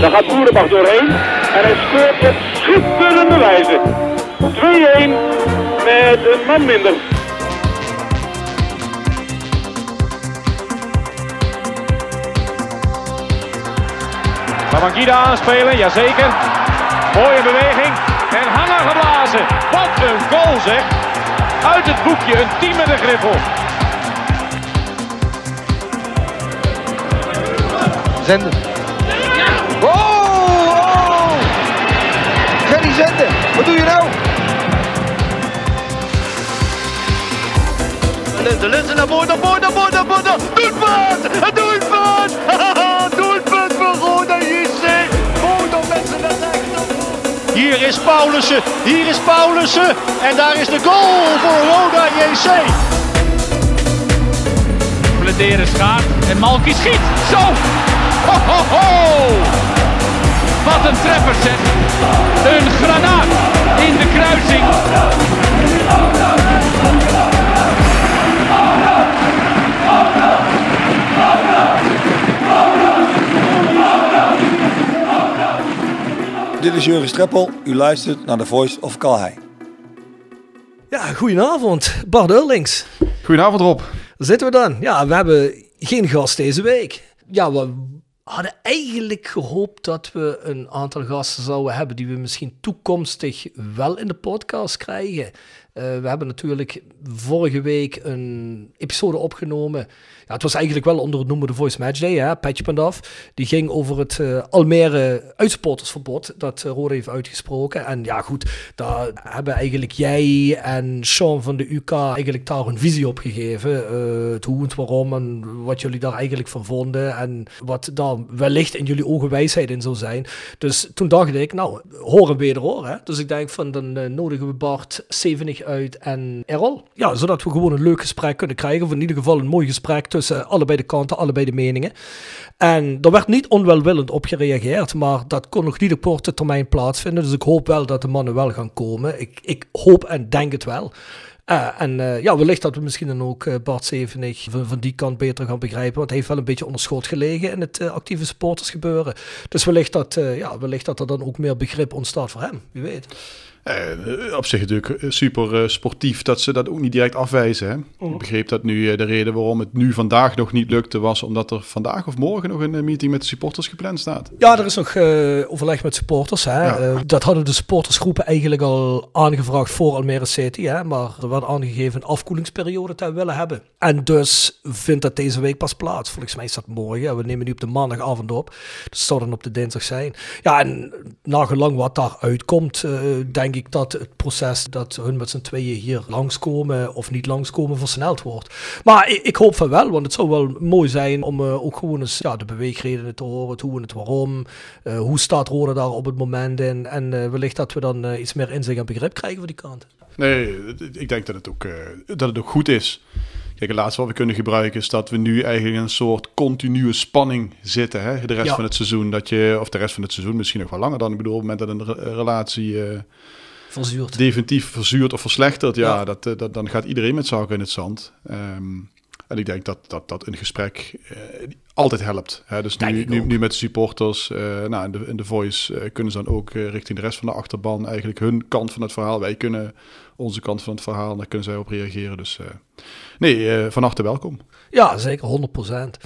Daar gaat Boerenbach doorheen. En hij scoort op schitterende wijze. 2-1 met een man minder. Babangida aanspelen, jazeker. Mooie beweging. En hangen geblazen. Wat een goal zeg. Uit het boekje, een team met een griffel. Zenden. Wat doe je nou? Linzen, Linzen naar voren, naar voren, naar voren, naar voren. Doelpunt! Een doelpunt! voor Roda JC. Roda met z'n rechter. Hier is Paulussen, hier is Paulussen. En daar is de goal voor Roda JC. Bladeren schaart en Malky schiet. Zo! Ho, ho, ho! Wat een treffer zeg. Een granaat in de kruising. Dit is Jurgen Streppel. U luistert naar The Voice of Calhei. Ja, goedenavond, Bart Eurlings. Goedenavond Rob. Daar zitten we dan. Ja, we hebben geen gast deze week. Ja, we hadden eigenlijk gehoopt dat we een aantal gasten zouden hebben die we misschien toekomstig wel in de podcast krijgen. Eh, we hebben natuurlijk vorige week een episode opgenomen. Het was eigenlijk wel onder het noemen de Voice Match Day, hè, Patch.af. Die ging over het eh, Almere uitsupportersverbod dat uh, Rode heeft uitgesproken. En ja, goed, daar hebben eigenlijk jij en Sean van de UK eigenlijk daar een visie op gegeven. Uh, hoe, waarom en wat jullie daar eigenlijk van vonden. En wat daar wellicht in jullie ogen wijsheid in zou zijn. Dus toen dacht ik, nou, horen wederhoor. Hè? Dus ik denk van, dan nodigen we Bart 70 uit en Errol. Ja, zodat we gewoon een leuk gesprek kunnen krijgen. Of in ieder geval een mooi gesprek tussen allebei de kanten, allebei de meningen. En er werd niet onwelwillend op gereageerd, maar dat kon nog niet op korte termijn plaatsvinden. Dus ik hoop wel dat de mannen wel gaan komen. Ik, ik hoop en denk het wel. Uh, en uh, ja, wellicht dat we misschien dan ook Bart Zevenig van, van, die kant beter gaan begrijpen. Want hij heeft wel een beetje onder schot gelegen in het actieve supportersgebeuren. Dus wellicht dat, ja, wellicht dat er dan ook meer begrip ontstaat voor hem. Wie weet. Uh, op zich natuurlijk super uh, sportief dat ze dat ook niet direct afwijzen. Hè? Oh. Ik begreep dat nu uh, de reden waarom het nu vandaag nog niet lukte was omdat er vandaag of morgen nog een meeting met de supporters gepland staat. Ja, er is nog overleg met supporters. Hè? Ja. dat hadden de supportersgroepen eigenlijk al aangevraagd voor Almere City. Hè? Maar er werd aangegeven een afkoelingsperiode te willen hebben. En dus vindt dat deze week pas plaats. Volgens mij is dat morgen. We nemen nu op de maandagavond op. Dus het zou dan op de dinsdag zijn. Ja, en nagelang wat daar uitkomt, denk ik dat het proces dat hun met z'n tweeën hier langskomen of niet langskomen versneld wordt. Maar ik, ik, hoop van wel, want het zou wel mooi zijn om uh, ook gewoon eens ja, de beweegredenen te horen, het hoe en het waarom. Uh, hoe staat Rode daar op het moment in? En uh, wellicht dat we dan iets meer inzicht en begrip krijgen voor die kant. Nee, ik denk dat het ook, dat het ook goed is. Kijk, het laatste wat we kunnen gebruiken is dat we nu eigenlijk in een soort continue spanning zitten. Hè? De rest Ja. van het seizoen, dat je, of de rest van het seizoen, misschien nog wel langer dan. Ik bedoel, op het moment dat een re- relatie eh, Verzuurd. definitief verzuurt of verslechtert, ja, Ja. Dat, eh, dat, dan gaat iedereen met zaken in het zand. Ehm, en ik denk dat, dat, dat een gesprek eh, altijd helpt. Hè? Dus nu, nu, nu met de supporters, eh, nou, in de, in de voice kunnen ze dan ook richting de rest van de achterban eigenlijk hun kant van het verhaal. Wij kunnen onze kant van het verhaal, daar kunnen zij op reageren. Dus nee, van harte welkom. Ja, zeker, 100%.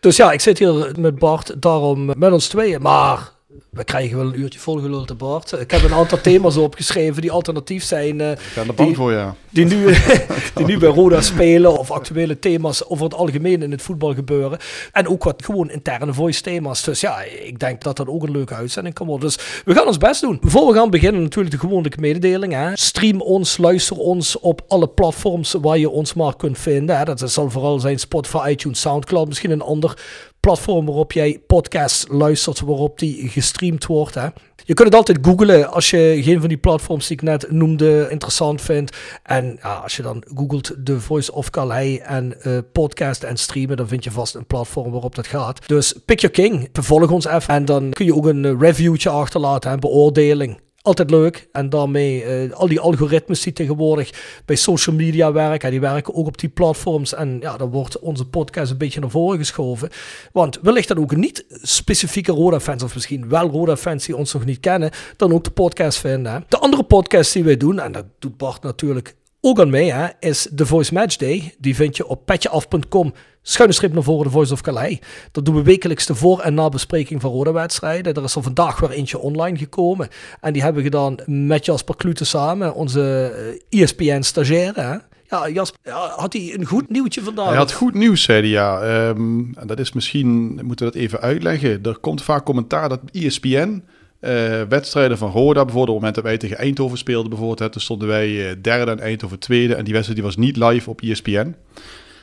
Dus ja, ik zit hier met Bart, daarom met ons tweeën. Maar we krijgen wel een uurtje volgeluld, hè, Bart. Ik heb een aantal thema's opgeschreven die alternatief zijn. eh, Ik ben er bang Die- voor, ja. die nu, die nu bij Roda spelen of actuele thema's over het algemeen in het voetbal gebeuren. En ook wat gewoon interne voice thema's. Dus ja, ik denk dat dat ook een leuke uitzending kan worden. Dus we gaan ons best doen. Voor we gaan beginnen natuurlijk de gewone mededeling. Hè. Stream ons, luister ons op alle platforms waar je ons maar kunt vinden. Hè. Dat zal vooral zijn Spotify, iTunes, Soundcloud. Misschien een ander platform waarop jij podcasts luistert, waarop die gestreamd wordt. Hè. Je kunt het altijd googlen als je geen van die platforms die ik net noemde interessant vindt. En ja, als je dan googelt The Voice of Calais en uh, podcast en streamen, dan vind je vast een platform waarop dat gaat. Dus pick your king, vervolg ons even en dan kun je ook een reviewtje achterlaten, een beoordeling. Altijd leuk. En daarmee uh, al die algoritmes die tegenwoordig bij social media werken, die werken ook op die platforms. En ja, dan wordt onze podcast een beetje naar voren geschoven. Want wellicht dan ook niet specifieke Roda-fans, of misschien wel Roda-fans die ons nog niet kennen, dan ook de podcast vinden. De andere podcast die wij doen, en dat doet Bart natuurlijk ook aan mee, hè, is The Voice Match Day. Die vind je op petjeaf.com schuine strip naar voren, de Voice of Calais. Dat doen we wekelijks de voor- en nabespreking van rode wedstrijden. Er is er vandaag weer eentje online gekomen. En die hebben we gedaan met Jasper Klute samen, onze ESPN-stagiaire. Ja, Jasper, had hij een goed nieuwtje vandaag? Hij had goed nieuws, zei hij, ja. Um, en dat is misschien, moeten we dat even uitleggen. Er komt vaak commentaar dat ESPN... Uh, wedstrijden van Roda, bijvoorbeeld op het moment dat wij tegen Eindhoven speelden, bijvoorbeeld, hè, toen stonden wij uh, derde en Eindhoven tweede. En die wedstrijd die was niet live op ESPN.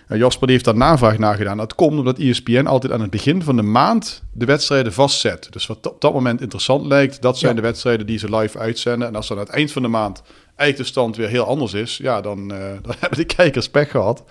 Uh, Jasper heeft daar navraag naar gedaan. Dat komt omdat ESPN altijd aan het begin van de maand de wedstrijden vastzet. Dus wat op dat moment interessant lijkt, dat zijn de wedstrijden die ze live uitzenden. En als dan aan het eind van de maand eigenlijk de stand weer heel anders is, ja, dan, dan hebben de kijkers pech gehad.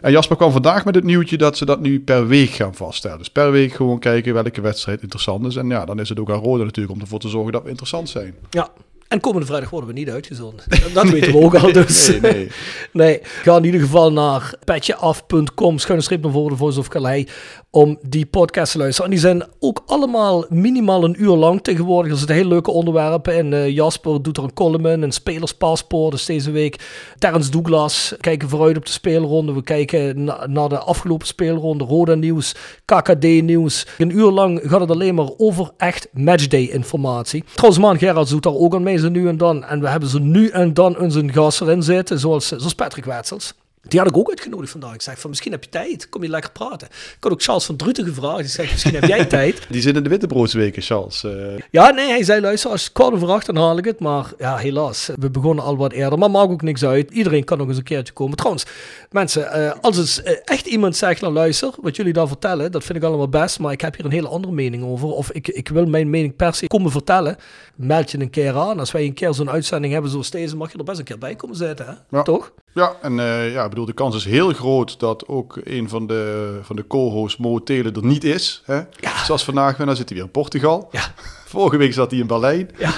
En Jasper kwam vandaag met het nieuwtje dat ze dat nu per week gaan vaststellen. Dus per week gewoon kijken welke wedstrijd interessant is. En ja, dan is het ook aan Rode natuurlijk om ervoor te zorgen dat we interessant zijn. Ja, en komende vrijdag worden we niet uitgezonden. Dat weten we ook al dus. Nee, nee. nee, ga in ieder geval naar petjeaf.com, schuine streep naar voren, Voice of Calais, om die podcast te luisteren. En die zijn ook allemaal minimaal een uur lang tegenwoordig. Er zitten hele leuke onderwerpen in. Uh, Jasper doet er een column in, een spelerspaspoort. Deze week Terrence Douglas. Kijken vooruit op de speelronde. We kijken na, naar de afgelopen speelronde. Roda nieuws, KKD nieuws. Een uur lang gaat het alleen maar over echt matchday informatie. Trouwens, man Gerards doet daar ook aan mee zo nu en dan. En we hebben ze nu en dan in zijn gas erin zitten, zoals, zoals Patrick Wetsels. Die had ik ook uitgenodigd vandaag. Ik zeg van misschien heb je tijd, kom je lekker praten. Ik had ook Charles van Druten gevraagd. Ik zeg misschien heb jij tijd. Die zit in de Wittebroodsweken, Charles. Uh... Ja, nee, hij zei luister, als het kwart over acht dan haal ik het. Maar ja, helaas, we begonnen al wat eerder. Maar maakt ook niks uit. Iedereen kan nog eens een keertje komen. Trouwens, mensen, uh, als het uh, echt iemand zegt, nou luister, wat jullie daar vertellen, dat vind ik allemaal best. Maar ik heb hier een hele andere mening over. Of ik, ik wil mijn mening per se komen vertellen. Meld je een keer aan. Als wij een keer zo'n uitzending hebben zoals deze, mag je er best een keer bij komen zitten, hè? Ja. Toch? Ja, en ja, ik bedoel, de kans is heel groot dat ook een van de, van de co-hosts, Mo Telen, er niet is. Hè? Ja. Zoals vandaag, dan zit hij weer in Portugal. Ja. Vorige week zat hij in Berlijn. Ja.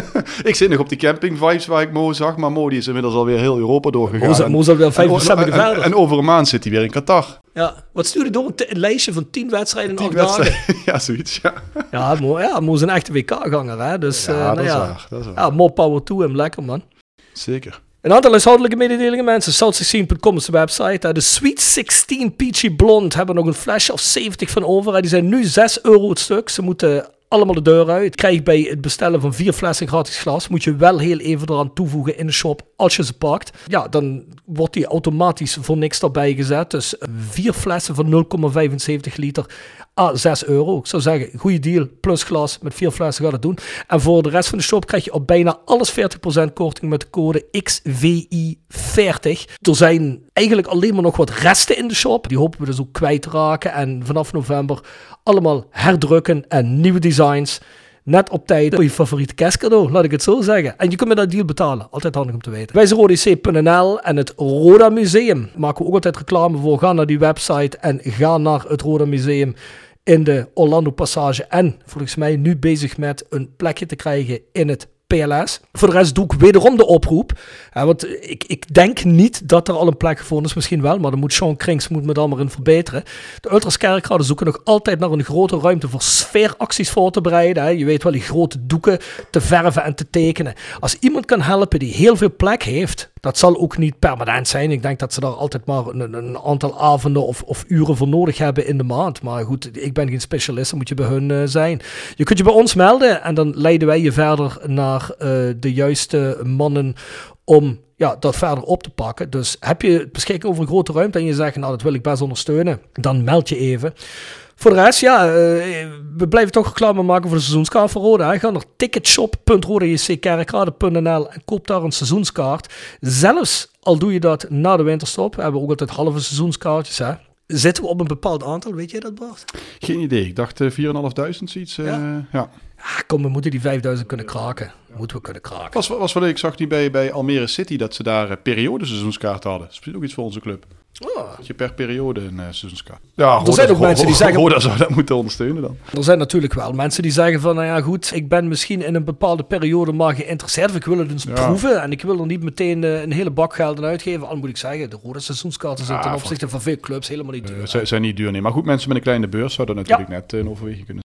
ik zit nog op die camping vibes waar ik Mo zag, maar Mo die is inmiddels alweer heel Europa doorgegaan. Mo is, Mo is alweer vijf en, verder. En, en over een maand zit hij weer in Qatar. Ja, wat stuurde door? Een, lijstje van tien wedstrijden in acht dagen. ja, zoiets, ja. Ja, Mo, ja, Mo is een echte WK-ganger, hè. Dus, Ja, eh, nou dat is ja. waar, dat is waar. Ja, more power to hem. Lekker, man. Zeker. Een aantal huishoudelijke mededelingen, mensen. South16.com is de website. hè. De Sweet 16 Peachy Blonde hebben nog een flash of 70 van over. hè. Die zijn nu 6 euro het stuk. Ze moeten allemaal de deur uit. Krijg bij het bestellen van vier flessen gratis glas. Moet je wel heel even eraan toevoegen in de shop als je ze pakt. Ja, dan wordt die automatisch voor niks erbij gezet. Dus eh, vier flessen van 0,75 liter. Ah, 6 euro. Ik zou zeggen, goede deal. Plus glas met vier flessen gaat het doen. En voor de rest van de shop krijg je op bijna alles 40% korting met de code XVI40. Er zijn eigenlijk alleen maar nog wat resten in de shop. Die hopen we dus ook kwijt raken. En vanaf november allemaal herdrukken en nieuwe designs. Net op tijd voor je favoriete kerstcadeau, laat ik het zo zeggen. En je kunt met dat deal betalen. Altijd handig om te weten. Wij zijn en het Roda Museum. Maken we ook altijd reclame voor. Ga naar die website en ga naar het Roda Museum in de Orlando Passage. En volgens mij nu bezig met een plekje te krijgen in het PLS. Voor de rest doe ik wederom de oproep. Ja, want ik, ik denk niet dat er al een plek gevonden is. Misschien wel, maar dan moet Sean Krings moet me dan maar in verbeteren. De Ultras Kerkraden zoeken nog altijd naar een grote ruimte voor sfeeracties voor te bereiden. Hè. Je weet wel, die grote doeken te verven en te tekenen. Als iemand kan helpen die heel veel plek heeft, dat zal ook niet permanent zijn. Ik denk dat ze daar altijd maar een, een aantal avonden of, of, uren voor nodig hebben in de maand. Maar goed, ik ben geen specialist, dan moet je bij hun uh, zijn. Je kunt je bij ons melden en dan leiden wij je verder naar uh, de juiste mannen om ja, dat verder op te pakken. Dus heb je beschikking over een grote ruimte en je zegt, nou dat wil ik best ondersteunen, dan meld je even. Voor de rest, ja, uh, we blijven toch reclame maken voor de seizoenskaart van Roda. Ga naar ticketshop.rodajckerkrade.nl en koop daar een seizoenskaart. Zelfs al doe je dat na de winterstop, we hebben ook altijd halve seizoenskaartjes. Hè. Zitten we op een bepaald aantal, weet jij dat Bart? Geen idee. Ik dacht eh 4.500 zoiets. eh, Ja? ja. Ah, kom, we moeten die 5000 kunnen kraken. Moeten we kunnen kraken. Was, was wel leuk. Ik zag nu bij, bij Almere City dat ze daar eh, periodeseizoenskaart hadden. Dat is misschien ook iets voor onze club. Oh. Dat je per periode een eh, seizoenskaart. Ja, Er zijn ook mensen die zeggen- Roda zou dat moeten ondersteunen dan. Er zijn natuurlijk wel mensen die zeggen van, nou ja goed, ik ben misschien in een bepaalde periode maar geïnteresseerd of ik wil het eens Ja. proeven en ik wil er niet meteen eh, een hele bak geld aan uitgeven. Al moet ik zeggen, de rode seizoenskaarten zijn Ja, ten van- opzichte van veel clubs helemaal niet duur. Ze zijn niet duur, nee. Maar goed, mensen met een kleine beurs zouden natuurlijk net een overweging kunnen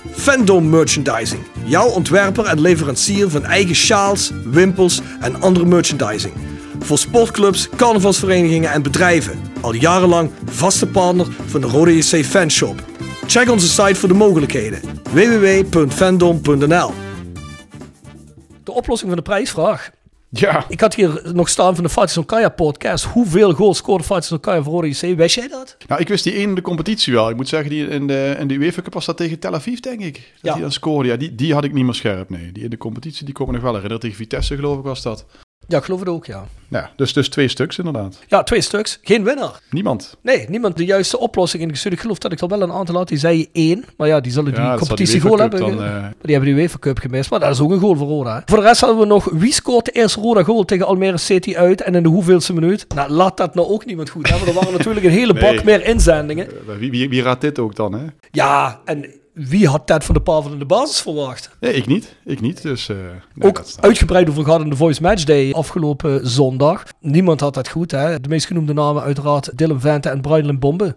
Fandom Merchandising. Jouw ontwerper en leverancier van eigen sjaals, wimpels en andere merchandising. Voor sportclubs, carnavalsverenigingen en bedrijven. Al jarenlang vaste partner van de Rode JC Fanshop. Check onze site voor de mogelijkheden. www.fandom.nl De oplossing van de prijsvraag. Ja, Ik had hier nog staan van de Fatih Kaya podcast. Hoeveel goals scoorde Fatih Kaya voor JC? Wist jij dat? nou, ik wist die één in de competitie wel. Ik moet zeggen, die in de, in de UEFA Cup was dat tegen Tel Aviv, denk ik. Dat Ja. die dan scoorde. Ja, die, die had ik niet meer scherp, nee. Die in de competitie, die kon me nog wel herinneren. Tegen Vitesse, geloof ik, was dat. Ja, ik geloof het ook, ja. Ja, dus, dus twee stuks inderdaad. Ja, twee stuks. Geen winnaar. Niemand. Nee, niemand de juiste oplossing ingestuurd. Ik geloof dat ik er wel een aantal had die zei één. Maar ja, die zullen die Ja, competitie goal hebben. Dan, eh, die hebben die UEFA Cup gemist. Maar dat is ook een goal voor Roda. hè. Voor de rest hadden we nog wie scoort de eerste Roda goal tegen Almere City uit en in de hoeveelste minuut. Nou, laat dat nou ook niemand goed hebben. Er waren natuurlijk een hele bak Nee. meer inzendingen. eh, wie, wie, wie raadt dit ook dan, hè? Ja, en wie had dat van de Pavel in de basis verwacht? Nee, ik niet. Ik niet, dus... eh, nee, ook uitgebreid over gehad in de Voice Match Day afgelopen zondag. Niemand had dat goed, hè. De meest genoemde namen uiteraard Dylan Vente en Brian Bombe.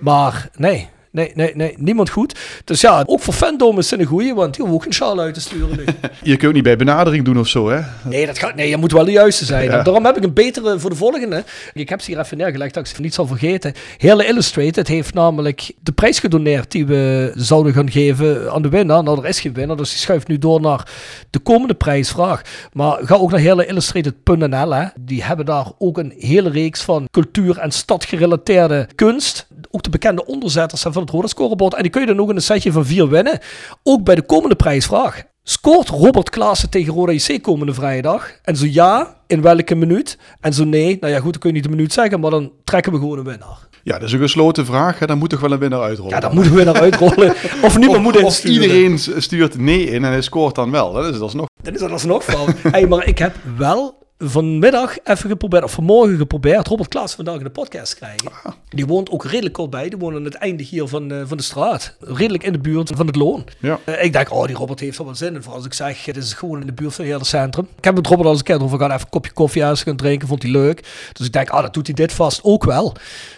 Maar nee, nee, nee, nee, niemand goed. Dus ja, ook voor Fandom is het een goeie, want die hoeven ook geen sjaal uit te sturen nu. Je kunt ook niet bij benadering doen of zo, hè? Nee, dat gaat, nee, je moet wel de juiste zijn. Ja. Daarom heb ik een betere voor de volgende. Ik heb ze hier even neergelegd dat ik ze niet zal vergeten. Hele Illustrated heeft namelijk de prijs gedoneerd die we zouden gaan geven aan de winnaar. Nou, er is geen winnaar, dus die schuift nu door naar de komende prijsvraag. Maar ga ook naar heleillustrated.nl. hè. Die hebben daar ook een hele reeks van cultuur- en stadgerelateerde kunst. Ook de bekende onderzetters zijn van het Roda Scorebord. En die kun je dan ook in een setje van vier winnen. Ook bij de komende prijsvraag. Scoort Robert Klaassen tegen Roda JC komende vrijdag? En zo ja, in welke minuut? En zo nee, nou ja goed, dan kun je niet de minuut zeggen, maar dan trekken we gewoon een winnaar. Ja, dat is een gesloten vraag. Hè? Dan moet toch wel een winnaar uitrollen. Ja, dan moeten we winnaar uitrollen. Of niemand moet of iedereen stuurt nee in en hij scoort dan wel. Dat is alsnog. Dan is dat alsnog fout. hey, maar ik heb wel vanmiddag even geprobeerd, of vanmorgen geprobeerd, Robert Klaas vandaag in de podcast te krijgen. Die woont ook redelijk kort bij. Die woont aan het einde hier van, eh, van de straat. Redelijk in de buurt van het loon. Ja. Eh, ik denk, oh, die Robert heeft er wel zin in. Vooral als ik zeg, het is gewoon in de buurt van het hele centrum. Ik heb met Robert al eens een keer over gehad. Even een kopje koffie ergens gaan drinken. Vond hij leuk. Dus ik denk, ah, dat doet hij dit vast ook wel.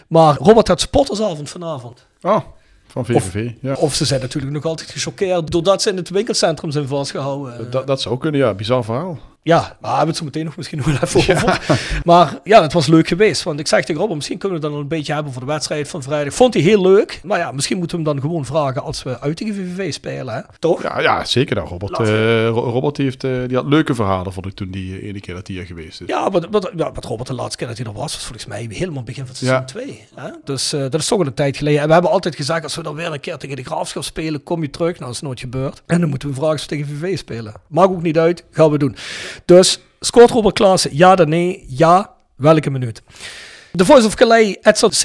Maar Robert had sportersavond vanavond. Oh, van VVV. ja. Of ze zijn natuurlijk nog altijd gechoqueerd doordat ze in het winkelcentrum zijn vastgehouden. dat, dat zou kunnen, ja. Bizar verhaal. Ja, maar we hebben het zo meteen nog misschien nog wel even over. Maar ja, het was leuk geweest. Want ik zeg tegen Robert, misschien kunnen we het dan een beetje hebben voor de wedstrijd van vrijdag. Vond hij heel leuk. Maar ja, misschien moeten we hem dan gewoon vragen als we uit tegen VVV spelen. Hè? Toch? Ja, ja zeker. Nou, Robert, Ro- Robert heeft, eh, die had leuke verhalen, vond ik toen die eh, ene keer dat hij hier geweest is. Ja, wat, wat, ja, wat Robert de laatste keer dat hij er was, was volgens mij helemaal begin van Ja. seizoen 2. Hè? Dus dat is toch al een tijd geleden. En we hebben altijd gezegd, als we dan weer een keer tegen de Graafschap spelen, kom je terug. Nou, dat is nooit gebeurd. En dan moeten we vragen of we tegen VV spelen. Maakt ook niet uit, gaan we doen. Dus, scoort Robert Klaassen, ja dan nee? Ja, welke minuut? The Voice of Calais,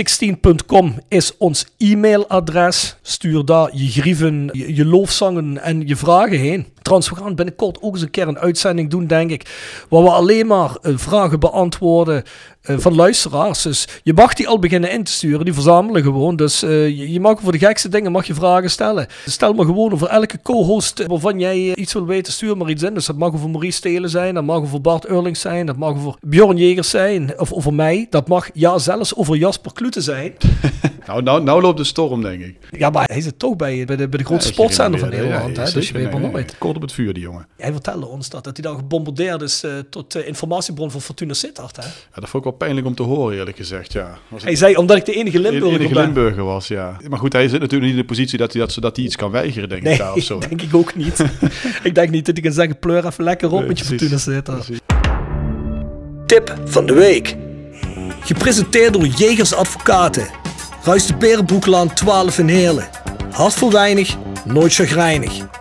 16com is ons e-mailadres. Stuur daar je grieven, je, je loofzangen en je vragen heen. Trouwens, we gaan binnenkort ook eens een keer een uitzending doen, denk ik. Waar we alleen maar eh, vragen beantwoorden eh, van luisteraars. Dus je mag die al beginnen in te sturen. Die verzamelen gewoon. Dus eh, je, je mag voor de gekste dingen mag je vragen stellen. Stel maar gewoon over elke co-host waarvan jij iets wil weten, stuur maar iets in. Dus dat mag over Maurice Stelen zijn. Dat mag over Bart Eurlings zijn. Dat mag over Bjorn Jegers zijn. Of over mij. Dat mag ja zelfs over Jasper Klute zijn. Nou, nou, nou loopt de storm, denk ik. Ja, maar hij zit toch bij, bij, de, bij de grote Ja, sportzender van Nederland. ja, hè? Dus je weet maar nooit. Op het vuur, die jongen. Hij vertelde ons dat, dat hij dan gebombardeerd is eh, tot uh, informatiebron van Fortuna Sittard. Hè? Ja, dat vond ik wel pijnlijk om te horen, eerlijk gezegd. Ja. Was hij zei, omdat ik de enige Limburger de enige. Limburger was, ja. Maar goed, hij zit natuurlijk niet in de positie dat hij, dat, dat hij iets kan weigeren, denk nee, ik daar of zo. denk ik ook niet. ik denk niet dat hij kan zeggen, pleur even lekker op Nee, met je precies, Fortuna Sittard. precies. Tip van de week. Gepresenteerd door Jegers Advocaten. Ruist de Berenbroeklaan 12 in Heerlen. Hart voor weinig, nooit chagrijnig.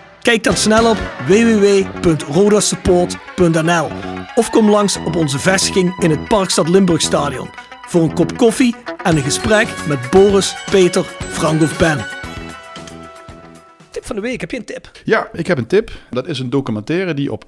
Kijk dan snel op www.rodasupport.nl of kom langs op onze vestiging in het Parkstad Limburg Stadion voor een kop koffie en een gesprek met Boris, Peter, Frank of Ben. Tip van de week, heb je een tip? Ja, ik heb een tip. Dat is een documentaire die op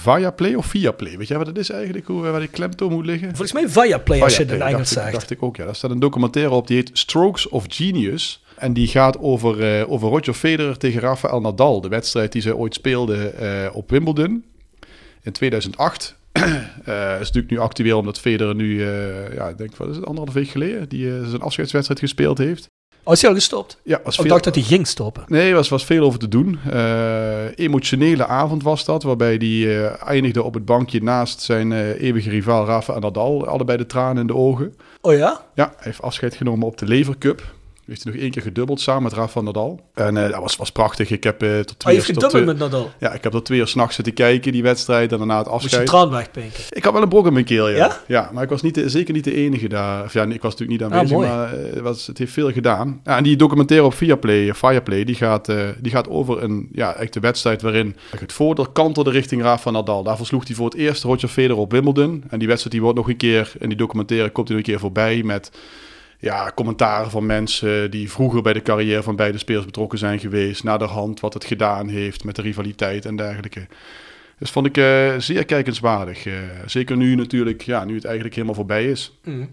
Viaplay of Viaplay. Weet jij wat het is eigenlijk? Hoe, waar die klemtoon moet liggen? Volgens mij Viaplay als je het in Viaplay, Engels zegt. dacht ik ook, ja. Daar staat een documentaire op die heet Strokes of Genius. En die gaat over, eh, over Roger Federer tegen Rafael Nadal. De wedstrijd die zij ooit speelden eh, op Wimbledon in 2008. Eh, is natuurlijk nu actueel omdat Federer nu, ja, ik denk, wat is het, anderhalf week geleden, die zijn afscheidswedstrijd gespeeld heeft. Oh, is hij al gestopt? Ja, was Ik veel- dacht dat hij ging stoppen. Nee, er was, was veel over te doen. Emotionele avond was dat, waarbij hij eindigde op het bankje naast zijn eeuwige rivaal Rafael Nadal. Allebei de tranen in de ogen. Oh ja? Ja, hij heeft afscheid genomen op de Lever Cup. Heeft hij nog één keer gedubbeld samen met Rafael Nadal. En eh, dat was, was prachtig. Ik heb eh tot Oh, twee je heeft uur- tot gedubbeld met Nadal. Ja, ik heb tot twee uur s'nachts zitten kijken, die wedstrijd. En daarna het Moest je afscheid. traan wegpinken. Ik had wel een brok in mijn keel, ja. Ja? Ja, maar ik was niet de- zeker niet de enige daar. Of ja, ik was natuurlijk niet aanwezig, Ah, mooi. maar eh, het, was, het heeft veel gedaan. Ja, en die documentaire op Viaplay, Fireplay, die gaat, eh, die gaat over een, ja, echt de wedstrijd waarin het voordeel kantelde richting Rafa Nadal. Daar versloeg hij voor het eerst Roger Federer op Wimbledon. En die wedstrijd die wordt nog een keer, in die documentaire komt hij nog een keer voorbij met ja, commentaren van mensen die vroeger bij de carrière van beide spelers betrokken zijn geweest. Naar de hand wat het gedaan heeft met de rivaliteit en dergelijke. Dus vond ik eh, zeer kijkenswaardig. Eh, zeker nu natuurlijk, ja, nu het eigenlijk helemaal voorbij is. Mm.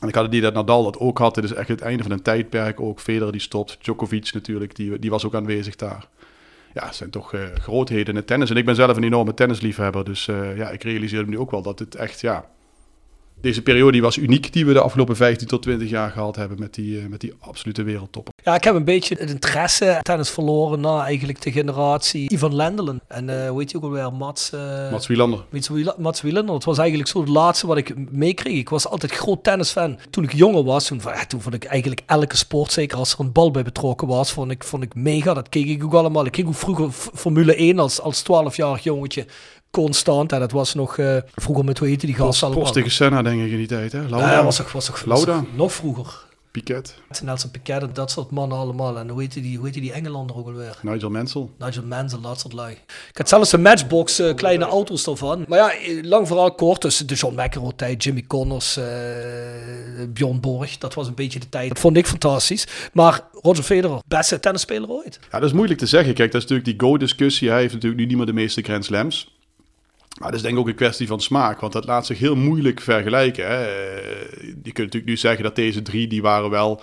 En ik had het idee dat Nadal dat ook had. Dit is echt het einde van een tijdperk. Ook Federer die stopt. Djokovic natuurlijk, die, die was ook aanwezig daar. Ja, het zijn toch eh, grootheden in het tennis. En ik ben zelf een enorme tennisliefhebber. Dus ja, ik realiseer me nu ook wel dat het echt, ja... Deze periode die was uniek die we de afgelopen 15 tot 20 jaar gehad hebben met die, eh, met die absolute wereldtoppen. Ja, ik heb een beetje het interesse in tennis verloren na eigenlijk de generatie Ivan Lendelen. En eh hoe heet je ook alweer? Mats... eh, Mats Wielander. Mats Wiel- Mats Wielander. Het was eigenlijk zo het laatste wat ik meekreeg. Ik was altijd groot tennisfan. Toen ik jonger was, toen, ja, toen vond ik eigenlijk elke sport, zeker als er een bal bij betrokken was, vond ik, vond ik mega. Dat keek ik ook allemaal. Ik keek ook vroeger Formule 1 als, als 12-jarig jongetje constant. En dat was nog eh, vroeger met, hoe heette die gast allemaal? Post tegen Senna denk ik in die tijd, hè? Ja, Lauda, dat was toch, was toch, was Lauda. toch nog vroeger. Piquet, Nelson Piquet en dat soort mannen allemaal. En hoe heette die, hoe heette die Engelander ook alweer? Nigel Mansell. Nigel Mansell, dat soort lui. Ik had zelfs een matchbox, eh, kleine auto's ervan. Maar ja, eh, lang vooral kort. Dus de John McEnroe tijd, Jimmy Connors, eh Bjorn Borg. Dat was een beetje de tijd. Dat vond ik fantastisch. Maar Roger Federer, beste tennisspeler ooit. Ja, dat is moeilijk te zeggen. Kijk, dat is natuurlijk die Go-discussie. Hij heeft natuurlijk nu niet meer de meeste Grand Slams. Maar dat is denk ik ook een kwestie van smaak. Want dat laat zich heel moeilijk vergelijken. Hè. Eh, Je kunt natuurlijk nu zeggen dat deze drie, die waren wel...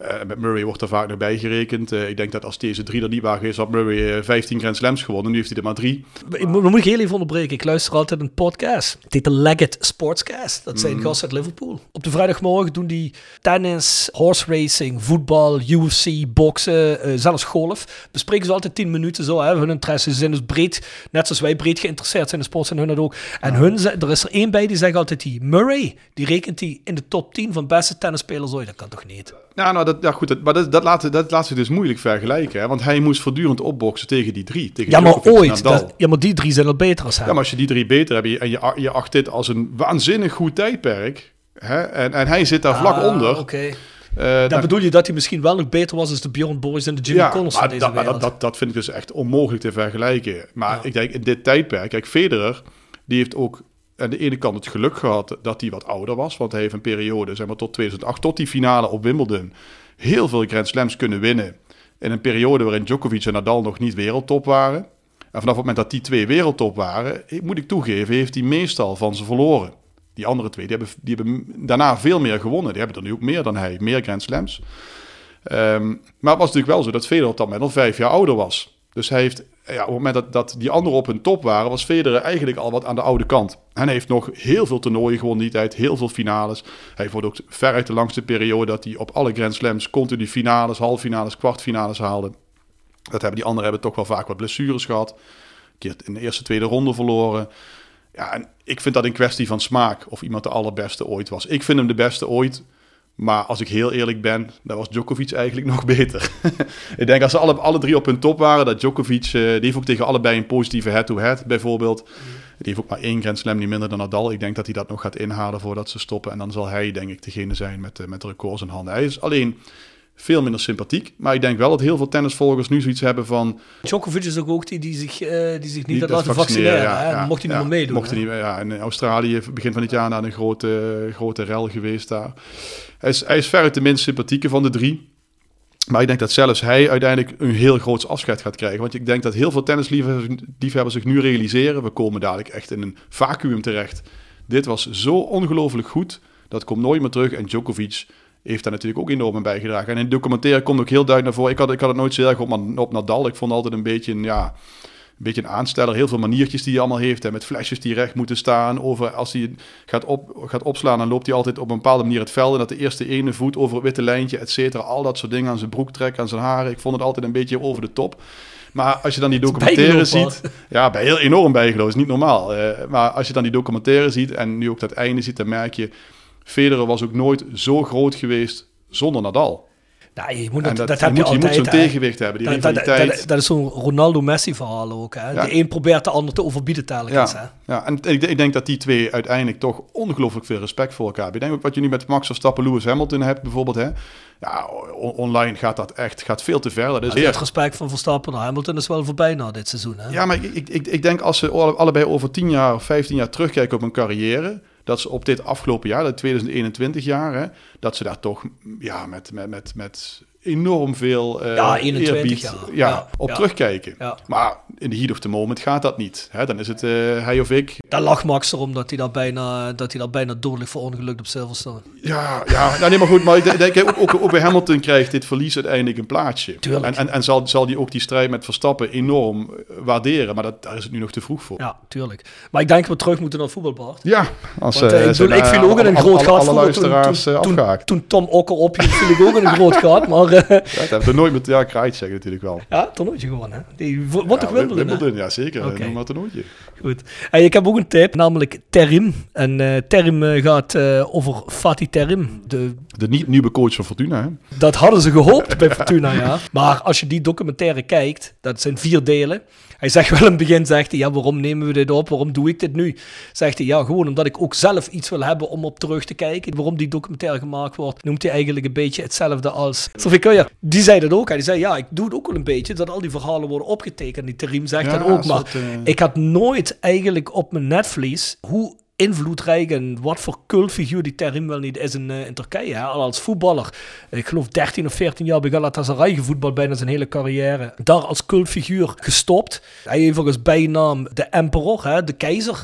eh, met Murray wordt er vaak nog bij gerekend. Eh, ik denk dat als deze drie er niet waren geweest, had Murray eh, 15 Grand Slams gewonnen. Nu heeft hij er maar drie. Ik moet, dan moet ik heel even onderbreken. Ik luister altijd een podcast. Het heet de Leggett Sportscast. Dat zijn gasten uit Liverpool. Op de vrijdagmorgen doen die tennis, horse racing, voetbal, UFC, boksen, eh, zelfs golf. Bespreken ze altijd 10 minuten zo. Hè. Hun interesse. Zijn dus breed, net zoals wij breed geïnteresseerd zijn in sport, zijn hun dat ook. En hun, er is er één bij die zegt altijd die Murray. Die rekent die in de top 10 van beste tennisspelers ooit. Dat kan toch niet? Ja, nou, dat, ja goed, dat, maar dat, dat, laat, dat laat zich dus moeilijk vergelijken. Hè? Want hij moest voortdurend opboksen tegen die drie. Tegen Ja, maar ooit. Dat- ja, maar die drie zijn al beter als hem. Ja, maar als je die drie beter hebt en je- je, acht dit als een waanzinnig goed tijdperk... Hè? En, en hij zit daar vlak Ah, onder... Oké. eh, Dan dan- bedoel je dat hij misschien wel nog beter was als de Bjorn Borgs en de Jimmy Connors van deze dat, dat, dat, dat vind ik dus echt onmogelijk te vergelijken. Maar Ja. ik denk in dit tijdperk... Kijk, Federer, die heeft ook aan de ene kant het geluk gehad dat hij wat ouder was. Want hij heeft een periode, zeg maar tot 2008, tot die finale op Wimbledon... heel veel Grand Slams kunnen winnen. In een periode waarin Djokovic en Nadal nog niet wereldtop waren. En vanaf het moment dat die twee wereldtop waren, moet ik toegeven, heeft hij meestal van ze verloren. Die andere twee, die hebben, die hebben daarna veel meer gewonnen. Die hebben er nu ook meer dan hij, meer Grand Slams. Ehm, maar het was natuurlijk wel zo dat Federer op dat moment al vijf jaar ouder was. Dus hij heeft, ja, op het moment dat, die anderen op hun top waren, was Federer eigenlijk al wat aan de oude kant. En hij heeft nog heel veel toernooien gewonnen die tijd, heel veel finales. Hij heeft ook veruit de langste periode dat hij op alle Grand Slams continu finales, halffinales, kwartfinales haalde. Dat hebben die anderen hebben toch wel vaak wat blessures gehad. Een keer in de eerste, tweede ronde verloren. Ja, en ik vind dat een kwestie van smaak of iemand de allerbeste ooit was. Ik vind hem de beste ooit. Maar als ik heel eerlijk ben, dan was Djokovic eigenlijk nog beter. ik denk als ze alle, alle drie op hun top waren, dat Djokovic, eh, die heeft ook tegen allebei een positieve head-to-head bijvoorbeeld. Die heeft ook maar één Grand Slam niet minder dan Nadal. Ik denk dat hij dat nog gaat inhalen voordat ze stoppen. En dan zal hij, denk ik, degene zijn met, eh, met de records in handen. Hij is alleen veel minder sympathiek. Maar ik denk wel dat heel veel tennisvolgers nu zoiets hebben van... Djokovic is ook, ook die, die zich, eh, die zich niet had dat laten vaccineren. ja, mocht hij niet meer meedoen. Mocht hij niet, meer- ja, in Australië begin van dit jaar na een grote, grote rel geweest daar. Hij is, hij is veruit de minst sympathieke van de drie. Maar ik denk dat zelfs hij uiteindelijk een heel groot afscheid gaat krijgen. Want ik denk dat heel veel tennisliefhebbers zich nu realiseren... we komen dadelijk echt in een vacuüm terecht. Dit was zo ongelooflijk goed, dat komt nooit meer terug. En Djokovic heeft daar natuurlijk ook enorm aan bijgedragen. En in de documentaire komt ook heel duidelijk naar voren... ik had, ik had het nooit zo erg op, op Nadal. Ik vond altijd een beetje, een, ja, een beetje een aansteller. Heel veel maniertjes die hij allemaal heeft. En met flesjes die recht moeten staan. Over, als hij gaat, op, gaat opslaan, dan loopt hij altijd op een bepaalde manier het veld. En dat de eerste ene voet over het witte lijntje, et cetera. Al dat soort dingen aan zijn broek trekken, aan zijn haren. Ik vond het altijd een beetje over de top. Maar als je dan die documentaire ziet... Ja, bij heel enorm bijgeloof. is niet normaal. Maar als je dan die documentaire ziet en nu ook dat einde ziet, dan merk je... Federer was ook nooit zo groot geweest zonder Nadal. Nou, je moet, dat, dat, je heb moet, je moet altijd. zo'n tegenwicht hebben, die Dat, is zo'n Ronaldo-Messi-verhaal ook. Hè? Ja. De een probeert de ander te overbieden telkens. Hè? Ja, ja, en ik, ik denk dat die twee uiteindelijk toch ongelooflijk veel respect voor elkaar hebben. Ik denk ook wat je nu met Max Verstappen, Lewis Hamilton hebt bijvoorbeeld. Hè? Ja, on- online gaat dat echt gaat veel te ver. Dat is Het respect van Verstappen naar Hamilton is wel voorbij na dit seizoen. Hè? Ja, maar ik, ik, ik, denk als ze alle- allebei over 10 jaar of 15 jaar terugkijken op hun carrière, dat ze op dit afgelopen jaar, dat 2021 jaar, hè, dat ze daar toch ja, met, met, met, met enorm veel eh Ja, 21 eerbied ja, Ja, op terugkijken. Maar in de heat of the moment gaat dat niet. Hè? Dan is het eh, hij of ik. Daar lag Max erom dat hij daar bijna, dat hij daar bijna dodelijk voor ongelukt op Silverstone. Ja, ja nou, nee, maar goed. Maar ik denk, ook, ook, ook bij Hamilton krijgt dit verlies uiteindelijk een plaatsje. Tuurlijk. En, en, en zal, zal die ook die strijd met Verstappen enorm eh, waarderen. Maar dat, daar is het nu nog te vroeg voor. Ja, tuurlijk. Maar ik denk dat we terug moeten naar het voetbalbord. Ja, als, Want, ik, zijn, bedoel, ik viel ook in een groot gat Alle luisteraars toen, toen, toen Tom Okker ophield, viel ik ook in een groot gat. Maar Ja, dat hebben we nooit met ja, zeggen natuurlijk wel. ja, toernooitje gewonnen. Hè? Die wordt toch Ja, Wimbledon? Wimbledon, ja zeker. Noem maar toernooitje. Goed. Hey, ik heb ook een tip, namelijk Terim. En eh, Terim eh, gaat eh, over Fatih Terim. De, De niet nieuwe coach van Fortuna. Hè? dat hadden ze gehoopt bij Fortuna, ja. Maar als je die documentaire kijkt, dat zijn vier delen. Hij zegt wel in het begin, zegt hij, ja, waarom nemen we dit op? Waarom doe ik dit nu? Zegt hij, ja, gewoon omdat ik ook zelf iets wil hebben om op terug te kijken. Waarom die documentaire gemaakt wordt, noemt hij eigenlijk een beetje hetzelfde als Die zei dat ook. Hij zei, ja, ik doe het ook wel een beetje, dat al die verhalen worden opgetekend. Die Terim zegt Ja, dat ook. Maar eh, ik had nooit eigenlijk op mijn netvlies hoe invloedrijk en wat voor cultfiguur die Terim wel niet is in, eh, in Turkije. Hè? Al als voetballer. Ik geloof 13 of 14 jaar bij Galatasaray gevoetbald bijna zijn hele carrière. Daar als cultfiguur gestopt. Hij heeft als bijnaam de emperor, hè? de keizer.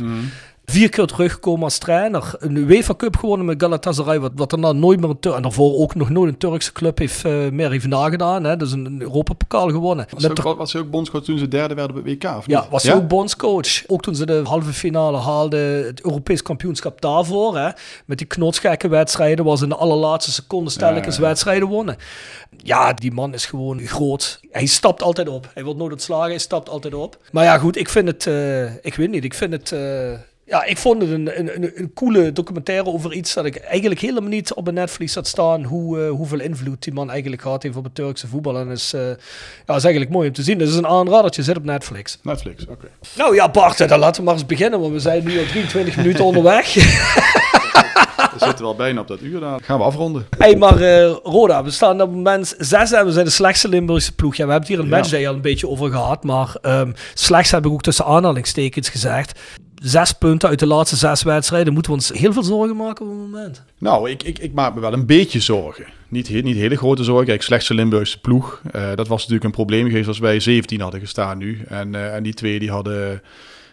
Vier keer teruggekomen als trainer. Een UEFA Cup gewonnen met Galatasaray. Wat, wat daarna nooit meer een En daarvoor ook nog nooit een Turkse club heeft, eh, meer heeft nagedaan. Hè? Dus een, een Europapokal gewonnen. Was, ook, was ze ook bondscoach toen ze derde werden bij WK? Of ja, niet? was hij ook bondscoach. Ook toen ze de halve finale haalden, het Europees kampioenschap daarvoor. Hè, met die knotsgekke wedstrijden, ze in de allerlaatste seconde Ja, ja. wedstrijden wonnen. Ja, die man is gewoon groot. Hij stapt altijd op. Hij wordt nooit ontslagen, hij stapt altijd op. Maar ja, goed, ik vind het, eh, ik weet niet, ik vind het... eh, ja, ik vond het een, een, een, een coole documentaire over iets dat ik eigenlijk helemaal niet op een netvlies had staan. Hoe, eh, hoeveel invloed die man eigenlijk gehad heeft op het Turkse voetbal. En is, eh, ja, is eigenlijk mooi om te zien. Dat is een aanradertje, zit op Netflix. Netflix, oké. Nou ja, Bart, dan laten we maar eens beginnen, want we zijn nu al 23 minuten onderweg. We zitten wel bijna op dat uur. Dan gaan we afronden. hey, maar eh, Roda, we staan op moment 6 en we zijn de slechtste Limburgse ploeg. Ja, we hebben het hier Ja. Matchday al een beetje over gehad, maar ehm, slechts heb ik ook tussen aanhalingstekens gezegd. Zes punten uit de laatste zes wedstrijden. Moeten we ons heel veel zorgen maken op het moment? Nou, ik, ik, ik maak me wel een beetje zorgen. Niet, he- niet hele grote zorgen. Kijk, slechtste Limburgse ploeg. Eh, dat was natuurlijk een probleem geweest als wij 17 hadden gestaan nu. En, eh, en die twee die hadden